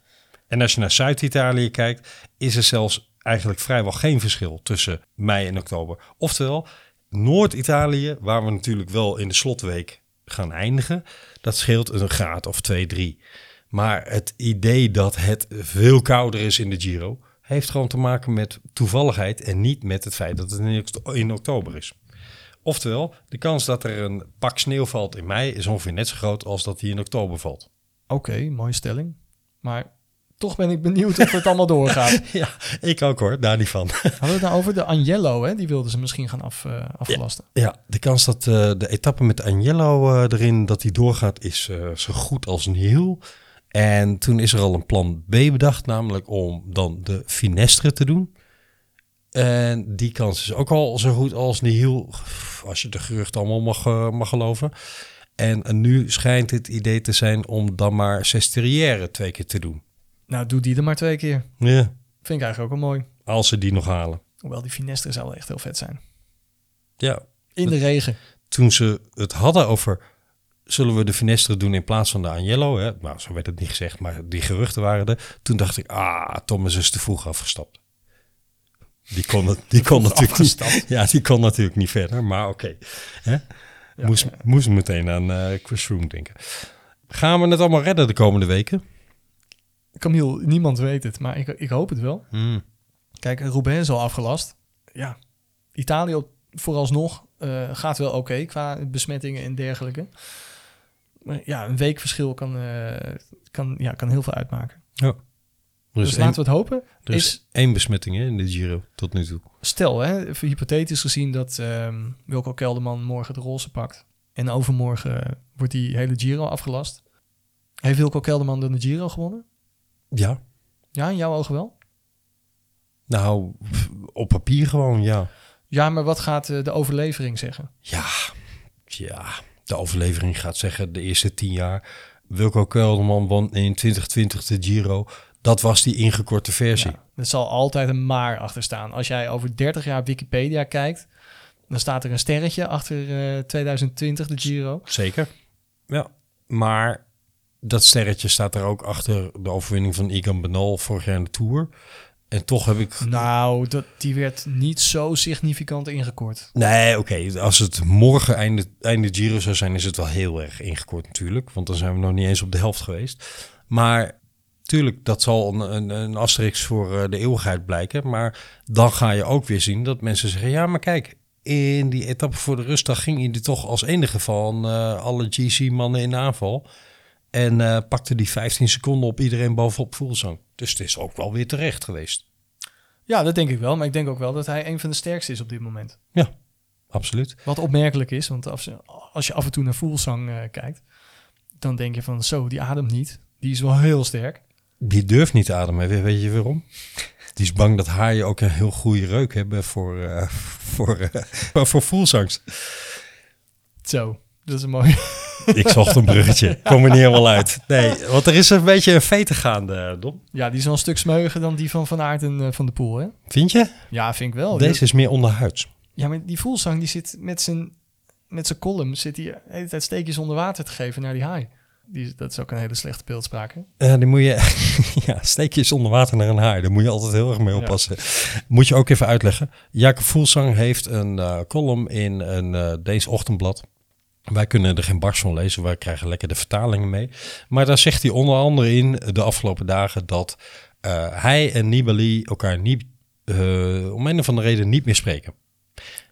En als je naar Zuid-Italië kijkt, is er zelfs eigenlijk vrijwel geen verschil tussen mei en oktober. Oftewel, Noord-Italië, waar we natuurlijk wel in de slotweek gaan eindigen, dat scheelt een graad of 2, 3. Maar het idee dat het veel kouder is in de Giro, heeft gewoon te maken met toevalligheid en niet met het feit dat het in oktober is. Oftewel, de kans dat er een pak sneeuw valt in mei is ongeveer net zo groot als dat die in oktober valt. oké, mooie stelling. Maar toch ben ik benieuwd of het allemaal doorgaat. <laughs> Ja, ik ook hoor, daar niet van. Hadden we het nou over de Agnello, hè? Die wilden ze misschien gaan af, eh, aflasten. Ja, de kans dat eh, de etappe met Agnello eh, erin, dat die doorgaat, is zo goed als nihil. En toen is er al een plan B bedacht, namelijk om dan de Finestre te doen. En die kans is ook al zo goed als nihil, als je de gerucht allemaal mag, eh, mag geloven. En nu schijnt het idee te zijn om dan maar Sestriere twee keer te doen. Nou, doe die er maar twee keer. Ja, Vind ik eigenlijk ook wel mooi. als ze die nog halen. Hoewel die Finestre zou wel echt heel vet zijn. Ja, In de regen. toen ze het hadden over zullen we de Finestre doen in plaats van de Agnello, hè? nou zo werd het niet gezegd, maar die geruchten waren er. Toen dacht ik, ah, Thomas is te vroeg afgestapt. Die kon, het, die kon natuurlijk niet. Ja, die kon natuurlijk niet verder, maar oké. Hè? moest, moest meteen aan eh Chris denken. Gaan we het allemaal redden de komende weken? Camille, niemand weet het, maar ik, ik hoop het wel. Hmm. Kijk, Roubaix is al afgelast. Ja, Italië vooralsnog eh, gaat wel oké qua besmettingen en dergelijke. Maar ja, een week verschil kan, eh, kan, ja, kan heel veel uitmaken. Ja. Dus één, laten we het hopen. er is Is, één besmetting hè, in de Giro tot nu toe. stel, hè, even hypothetisch gezien dat ehm Wilco Kelderman morgen de roze pakt. En overmorgen wordt die hele Giro afgelast. Heeft Wilco Kelderman dan de Giro gewonnen? Ja, Ja, in jouw ogen wel? nou, op papier gewoon, ja. Ja, maar wat gaat eh, de overlevering zeggen? Ja, ja, de overlevering gaat zeggen de eerste tien jaar. Wilco Kelderman won in 2020 de Giro. Dat was die ingekorte versie. Ja, er zal altijd een maar achter staan. Als jij over 30 jaar Wikipedia kijkt, dan staat er een sterretje achter eh, 2020 de Giro. Zeker. Ja, maar dat sterretje staat er ook achter de overwinning van Egan Bernal vorig jaar in de Tour. En toch heb ik... Nou, dat, die werd niet zo significant ingekort. Nee, oké. Als het morgen einde, einde Giro zou zijn, is het wel heel erg ingekort natuurlijk. Want dan zijn we nog niet eens op de helft geweest. Maar tuurlijk, dat zal een, een, een asterix voor eh, de eeuwigheid blijken. Maar dan ga je ook weer zien dat mensen zeggen... Ja, maar kijk, in die etappe voor de rustdag ging hij er toch als enige van eh, alle GC-mannen in de aanval. En eh, pakte die 15 seconden op iedereen bovenop Voelsang. Dus het is ook wel weer terecht geweest. Ja, dat denk ik wel. Maar ik denk ook wel dat hij een van de sterkste is op dit moment. Ja, absoluut. Wat opmerkelijk is, want als, als je af en toe naar Fuglsang eh, kijkt, dan denk je van zo, die ademt niet. Die is wel heel sterk. Die durft niet te ademen. Weet, je waarom? Die is bang dat haaien ook een heel goede reuk hebben voor, eh <laughs> voor, eh, voor voelsangst. Zo, dat is een mooi. <laughs> Ik zocht een bruggetje. Kom er niet helemaal uit. Nee, want er is een beetje een vete gaande, Dom. Ja, die is wel een stuk smeuiger dan die van Van Aert en eh, Van de Poel, hè? Vind je? Ja, vind ik wel. Deze is meer onderhuids. Ja, maar die voelsang die zit met zijn, met zijn column, zit hij de hele tijd steekjes onder water te geven naar die haai. Die, dat is ook een hele slechte beeldspraak, hè? Die moet je, <laughs> ja, steek je eens onder water naar een haai. Daar moet je altijd heel erg mee oppassen. Moet je ook even uitleggen. Jacob Voelsang heeft een eh, column in een eh Deens ochtendblad. Wij kunnen er geen barst van lezen, wij krijgen lekker de vertalingen mee. Maar daar zegt hij onder andere in de afgelopen dagen dat eh, hij en Nibali elkaar niet, om een of andere reden niet meer spreken.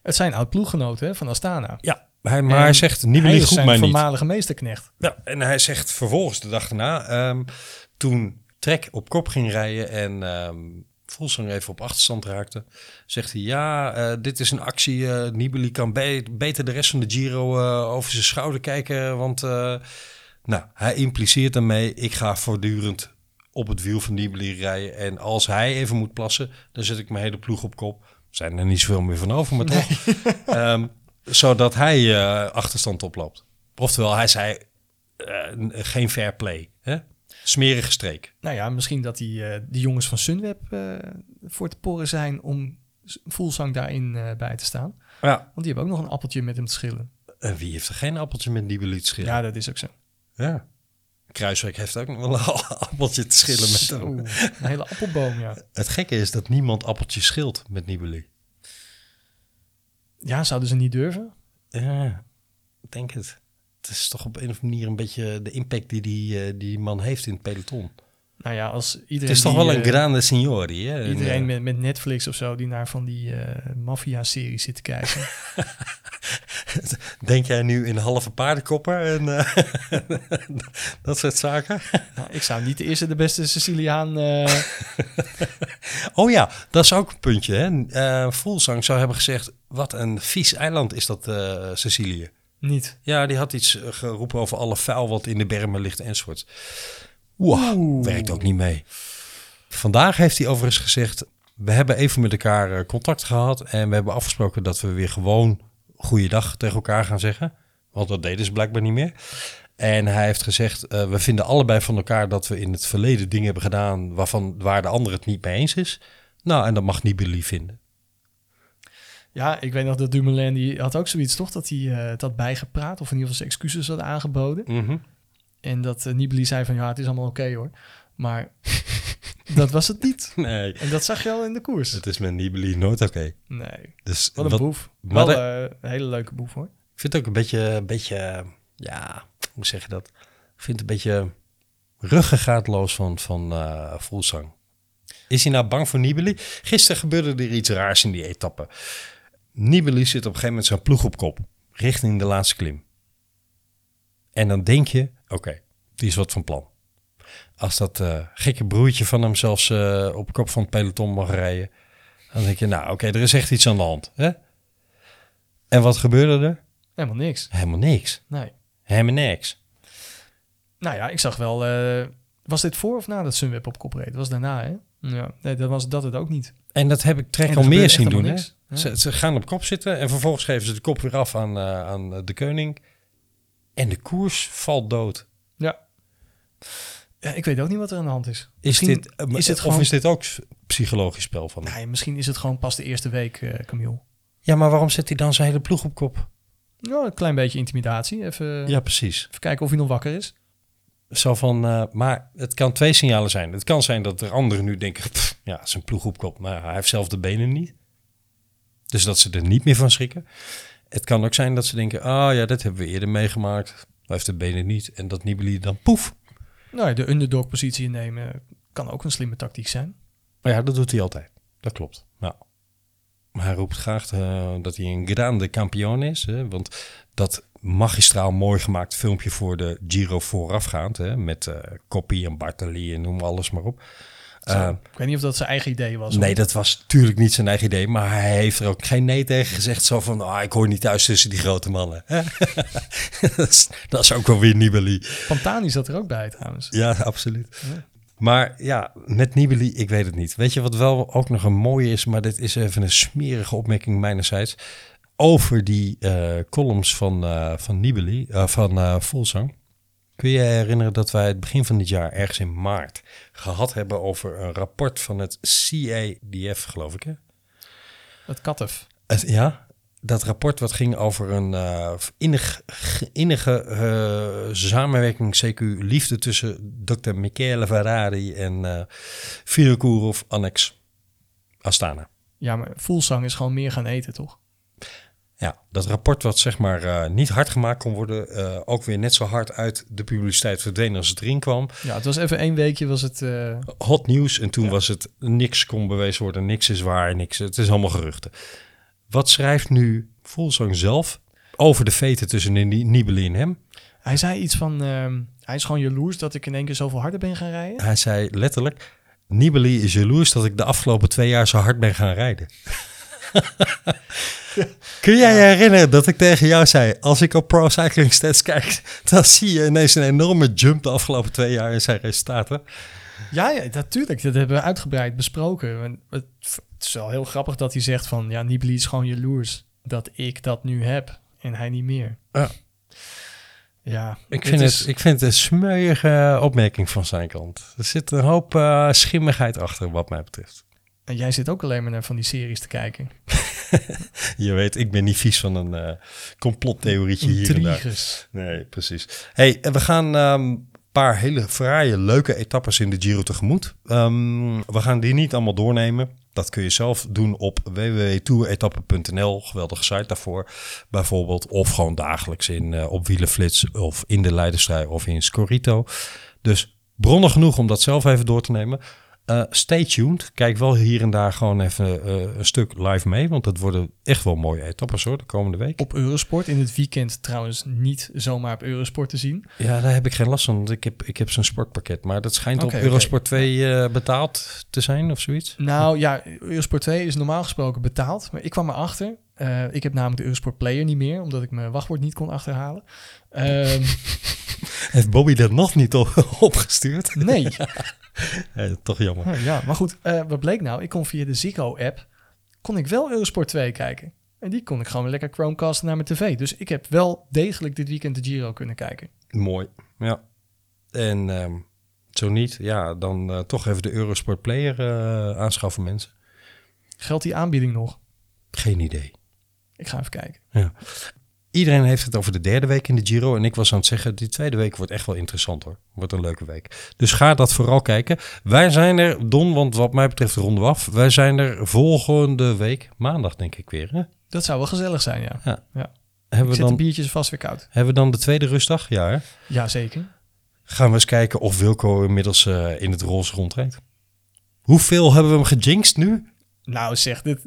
Het zijn oud-ploeggenoten van Astana. Ja, hij, maar hij zegt hij is groet zijn mij niet. voormalige meesterknecht. Ja, en hij zegt vervolgens de dag erna, ehm, toen Trek op kop ging rijden en ehm Volsang even op achterstand raakte, zegt hij, ja, eh, dit is een actie, eh Nibali kan be- beter de rest van de Giro eh, over zijn schouder kijken, want nou, hij impliceert daarmee, ik ga voortdurend op het wiel van Nibali rijden en als hij even moet plassen, dan zet ik mijn hele ploeg op kop. Er zijn er niet zoveel meer van over, maar toch. Ehm, zodat hij eh, achterstand oploopt. Oftewel, hij zei eh, geen fair play. Hè? Smerige streek. Nou ja, misschien dat die, eh, die jongens van Sunweb voor te porren zijn om Voelsang daarin bij te staan. Ja. Want die hebben ook nog een appeltje met hem te schillen. En wie heeft er geen appeltje met Nibali te schillen? Ja, dat is ook zo. Ja. Kruiswijk heeft ook nog wel een <laughs> appeltje te schillen met Zo, hem. een hele appelboom, ja. Het gekke is dat niemand appeltjes schilt met Nibali. Ja, zouden ze niet durven? Ja, ik denk het. Het is toch op een of andere manier een beetje de impact die die, eh, die man heeft in het peloton. Nou ja, als iedereen Het is toch die, wel een eh, grande signori. Hè? Iedereen En, eh, met, met Netflix of zo die naar van die eh maffia-series zit te kijken. <laughs> Denk jij nu in halve paardenkopper en <laughs> dat soort zaken? <laughs> nou, ik zou niet de eerste de beste Siciliaan... Oh ja, dat is ook een puntje. Hè? Zou hebben gezegd, wat een vies eiland is dat eh, Sicilië. niet. Ja, die had iets eh, geroepen over alle vuil wat in de bermen ligt enzovoort. Wow, werkt ook niet mee. Vandaag heeft hij overigens gezegd, we hebben even met elkaar eh, contact gehad en we hebben afgesproken dat we weer gewoon goeiedag tegen elkaar gaan zeggen. Want dat deden ze blijkbaar niet meer. En hij heeft gezegd, we vinden allebei van elkaar dat we in het verleden dingen hebben gedaan waarvan, waar de ander het niet mee eens is. Nou, en dat mag Nibali vinden. Ja, ik weet nog dat Dumoulin, die had ook zoiets toch, dat hij eh, het had bijgepraat. Of in ieder geval zijn excuses had aangeboden. Mhm. En dat uh, Nibali zei van, ja, het is allemaal oké hoor. Maar <laughs> dat was het niet. <laughs> Nee, En dat zag je al in de koers. het is met Nibali nooit oké. Nee, Dus wat een wat- boef. maar Wel de- eh, een hele leuke boef hoor. Ik vind het ook een beetje, een beetje, ja, hoe zeg je dat? Ik vind het een beetje ruggengraatloos van, van eh Voelsang. Is hij nou bang voor Nibali? Gisteren gebeurde er iets raars in die etappe. Nibali zit op een gegeven moment zijn ploeg op kop, richting de laatste klim. En dan denk je, oké, die is wat van plan. Als dat eh, gekke broertje van hem zelfs eh, op kop van het peloton mag rijden, dan denk je, nou oké, er is echt iets aan de hand. Hè? En wat gebeurde er? Helemaal niks. Helemaal niks. Nee. Helemaal niks. Nou ja, ik zag wel... eh, was dit voor of na dat Sunweb op kop reed? Dat was daarna, hè? Ja, nee, dat was dat het ook niet. En dat heb ik Trek al meer zien doen. Hè? Ze, ze gaan op kop zitten en vervolgens geven ze de kop weer af aan, eh, aan de koning. En de koers valt dood. Ja. ja. Ik weet ook niet wat er aan de hand is. Is Misschien dit, eh, is het of is dit ook psychologisch spel van hem? Nee, misschien is het gewoon pas de eerste week, eh Camille. Ja, maar waarom zet hij dan zijn hele ploeg op kop? Nou, een klein beetje intimidatie. Even, Ja, precies. even kijken of hij nog wakker is. Zo van, eh, maar het kan twee signalen zijn. Het kan zijn dat er anderen nu denken, "Pff, ja, zijn ploeg op kop. Maar hij heeft zelf de benen niet. Dus dat ze er niet meer van schrikken. Het kan ook zijn dat ze denken, ah ja, dat hebben we eerder meegemaakt. Hij heeft de benen niet. En dat Nibali dan poef. Nou, ja, de underdog positie innemen kan ook een slimme tactiek zijn. Maar ja, dat doet hij altijd. Dat klopt. Nou, maar hij roept graag eh, dat hij een grande campion is. Hè? Want dat magistraal mooi gemaakt filmpje voor de Giro voorafgaand. Hè? Met eh Koppie en Bartali en noem alles maar op. Zo. Eh, ik weet niet of dat zijn eigen idee was. nee, dat was natuurlijk niet zijn eigen idee. Maar hij heeft er ook geen nee tegen gezegd. Zo van, ah, ik hoor niet thuis tussen die grote mannen. <laughs> dat, is, dat is ook wel weer Nibali. Pantani zat er ook bij trouwens. Ja, absoluut. Maar ja, met Nibali, ik weet het niet. Weet je wat wel ook nog een mooie is, maar dit is even een smerige opmerking mijnerzijds. over die eh, columns van, eh, van Nibali, eh, van Volzang. Kun je je herinneren dat wij het begin van dit jaar, ergens in maart, gehad hebben over een rapport van het CADF, geloof ik hè? Het. Het- ja, dat rapport wat ging over een innig, innige eh, samenwerking, CQ liefde tussen Dr. Michele Ferrari en eh Vinokourov Annex Astana. Ja, maar Voelsang is gewoon meer gaan eten, toch? Ja, dat rapport wat zeg maar eh, niet hard gemaakt kon worden, eh, ook weer net zo hard uit de publiciteit verdwenen als het erin kwam. Ja, het was even één weekje was het... eh, Hot nieuws en toen was het niks kon bewezen worden, niks is waar, niks, het is allemaal geruchten. Wat schrijft nu Volzang zelf over de veten tussen Ni- Nibali en hem? hij zei iets van... ehm, hij is gewoon jaloers dat ik in één keer zoveel harder ben gaan rijden. Hij zei letterlijk, Nibali is jaloers dat ik de afgelopen twee jaar zo hard ben gaan rijden. <laughs> Kun jij je herinneren dat ik tegen jou zei, als ik op Pro Cycling Stats kijk, <laughs> dan zie je ineens een enorme jump de afgelopen twee jaar in zijn resultaten. Ja, ja, natuurlijk. Dat hebben we uitgebreid besproken. En Het, is wel heel grappig dat hij zegt van... Ja, Nibali is gewoon jaloers dat ik dat nu heb en hij niet meer. Ja. Ja, Ik vind, is- het, ik vind het een smeuïge opmerking van zijn kant. Er zit een hoop eh, schimmigheid achter, wat mij betreft. En jij zit ook alleen maar naar van die series te kijken. <laughs> Je weet, ik ben niet vies van een eh, complottheorietje hier en daar. Nee, precies. Hey, en we gaan een paar hele fraaie, leuke etappes in de Giro tegemoet. Ehm, we gaan die niet allemaal doornemen. Dat kun je zelf doen op www.touretappen.nl. Geweldige site daarvoor, bijvoorbeeld. Of gewoon dagelijks in, eh, op Wielenflits of in de Leidenstrijd of in Scorito. Dus bronnen genoeg om dat zelf even door te nemen. Eh, stay tuned. Kijk wel hier en daar gewoon even eh, een stuk live mee. Want dat worden echt wel mooie etappes hoor, de komende week. Op Eurosport. In het weekend trouwens niet zomaar op Eurosport te zien. Ja, daar heb ik geen last van, want ik heb, ik heb zo'n sportpakket. Maar dat schijnt op. Eurosport 2 eh, betaald te zijn of zoiets. Nou ja, Eurosport 2 is normaal gesproken betaald. Maar ik kwam erachter. ik heb namelijk de Eurosport Player niet meer. Omdat ik mijn wachtwoord niet kon achterhalen. Ehm, <laughs> Heeft Bobby dat nog niet op- <laughs> opgestuurd? nee. <laughs> <laughs> Eh, toch jammer. Ja, maar goed. eh, wat bleek nou? Ik kon via de Ziggo-app... kon ik wel Eurosport 2 kijken. En die kon ik gewoon lekker Chromecasten naar mijn tv. Dus ik heb wel degelijk dit weekend de Giro kunnen kijken. Mooi, ja. En ehm, zo niet, ja, dan eh, toch even de Eurosport Player aanschaffen mensen. Geldt die aanbieding nog? Geen idee. Ik ga even kijken. Iedereen heeft het over de derde week in de Giro. En ik was aan het zeggen, die tweede week wordt echt wel interessant hoor. Wordt een leuke week. Dus ga dat vooral kijken. Wij zijn er, Don, want wat mij betreft ronden we af. Wij zijn er volgende week, maandag denk ik weer. Hè? Dat zou wel gezellig zijn, ja. Ja. ja. Hebben, Ik we zet de dan, biertjes vast weer koud. hebben we dan de tweede rustdag? Ja hè? Jazeker. Gaan we eens kijken of Wilco inmiddels eh, in het roze rondrijdt. Hoeveel hebben we hem gejinxed nu? Nou zeg, dit...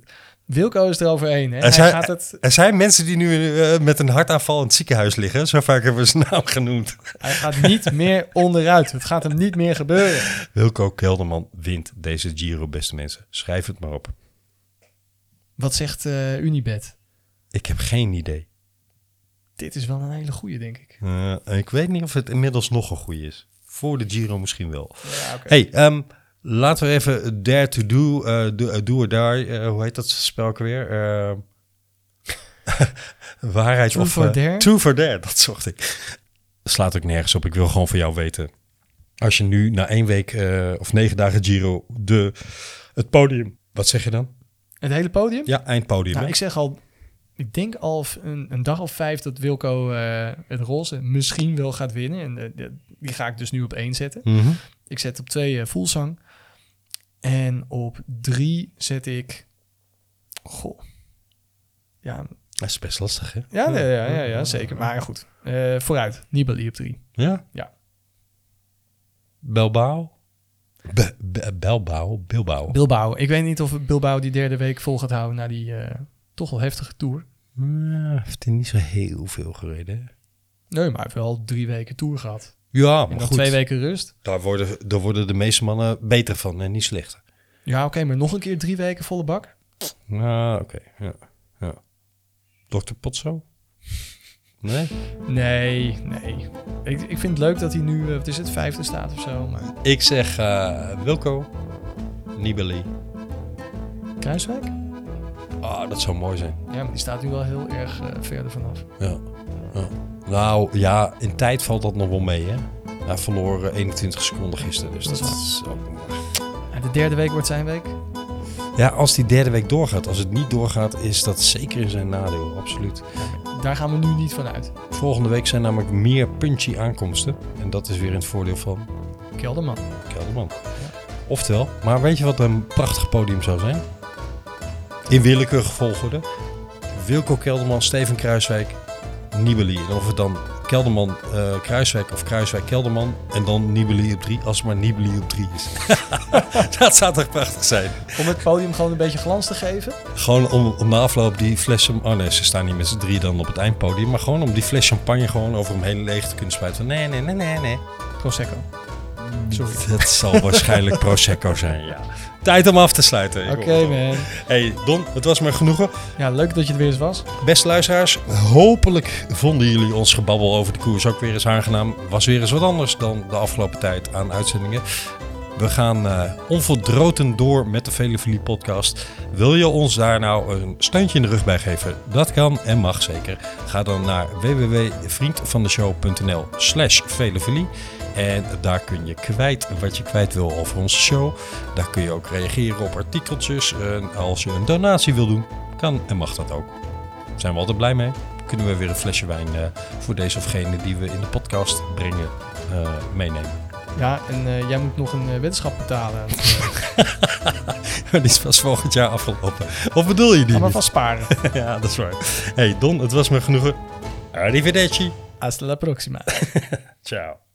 Wilco is er overheen. Hè? Er Hij zijn, gaat het, er zijn mensen die nu eh, met een hartaanval in het ziekenhuis liggen. Zo vaak hebben we zijn naam genoemd. hij gaat niet meer onderuit. Het gaat hem niet meer gebeuren. Wilco Kelderman wint deze Giro, beste mensen. Schrijf het maar op. Wat zegt eh, Unibet? Ik heb geen idee. Dit is wel een hele goeie, denk ik. Eh, ik weet niet of het inmiddels nog een goede is. Voor de Giro misschien wel. Ja, oké. Hey, ehm, laten we even Dare to Do, eh, do, eh, do or Die, eh, hoe heet dat spel ook weer? <laughs> Waarheid True of... for Dare? True for Dare, dat zocht ik. Slaat ook nergens op. Ik wil gewoon van jou weten. Als je nu na één week of negen dagen Giro de, het podium... Wat zeg je dan? Het hele podium? Ja, eindpodium. Nou, ik zeg al, ik denk al een, een dag of vijf dat Wilco het roze misschien wel gaat winnen. En die ga ik dus nu op één zetten. Mhm. Ik zet op twee uh, Voelsang. En op drie zet ik... Goh. Ja, Dat is best lastig, hè? ja, ja, ja, ja, ja, zeker. Maar goed, Eh, vooruit. Nibali op drie. Ja? Ja. Belbao? Be, Be- Belbao? Bilbao? Bilbao. Ik weet niet of Bilbao die derde week vol gaat houden na die eh, toch wel heftige tour. Ja, heeft hij niet zo heel veel gereden. Nee, maar hij heeft wel drie weken tour gehad. Ja, En maar dan goed. twee weken rust. Daar worden, daar worden de meeste mannen beter van en niet slechter. Ja, oké, maar nog een keer drie weken volle bak. Nou, oké. Ja, ja. Dr. Potso? Nee? Nee, nee. Ik, ik vind het leuk dat hij nu, eh, wat is het, vijfde staat of zo. Maar Ik zeg eh, Wilco, Nibali, Kruiswijk? Ah, dat zou mooi zijn. Ja, maar die staat nu wel heel erg eh, verder vanaf. Ja. ja. Nou ja, in tijd valt dat nog wel mee, hè? Hij verloor eh, 21 seconden gisteren, dus dat, Dat is ook. En de derde week wordt zijn week. Ja, als die derde week doorgaat. Als het niet doorgaat, is dat zeker in zijn nadeel. Absoluut. Daar gaan we nu niet van uit. Volgende week zijn namelijk meer punchy aankomsten. En dat is weer in het voordeel van Kelderman. Kelderman. Oftewel, maar weet je wat een prachtig podium zou zijn? In willekeurige volgorde. Wilco Kelderman, Steven Kruiswijk, Nibali. En of het dan Kelderman, eh, Kruiswijk of Kruiswijk, Kelderman. En dan Nibali op drie, als het maar Nibali op drie is. <laughs> dat zou toch prachtig zijn? Om het podium gewoon een beetje glans te geven. Gewoon om, om na afloop die fles... Oh nee, ze staan niet met z'n drie dan op het eindpodium. Maar gewoon om die fles champagne gewoon over hem heen leeg te kunnen spuiten. Nee, nee, nee, nee, nee. Prosecco. Sorry. Dat zal waarschijnlijk <laughs> Prosecco zijn, ja. Tijd om af te sluiten. Oké man. Hey Don, het was me genoegen. Ja, leuk dat je er weer eens was. Beste luisteraars, hopelijk vonden jullie ons gebabbel over de koers ook weer eens aangenaam. Was weer eens wat anders dan de afgelopen tijd aan uitzendingen. We gaan eh onverdroten door met de Velefilie podcast. Wil je ons daar nou een steuntje in de rug bij geven? Dat kan en mag zeker. Ga dan naar www.vriendvandeshow.nl slash Velefilie. En daar kun je kwijt wat je kwijt wil over onze show. Daar kun je ook reageren op artikeltjes. En als je een donatie wil doen, kan en mag dat ook. Daar zijn we altijd blij mee. Kunnen we weer een flesje wijn eh, voor deze of gene die we in de podcast brengen eh, meenemen. Ja, en eh, jij moet nog een weddenschap betalen. die is pas volgend jaar afgelopen. Of bedoel je die Ga maar vast sparen. <laughs> Ja, dat is waar. Hey Don, het was me genoegen. Arrivederci. Hasta la próxima. <laughs> Ciao.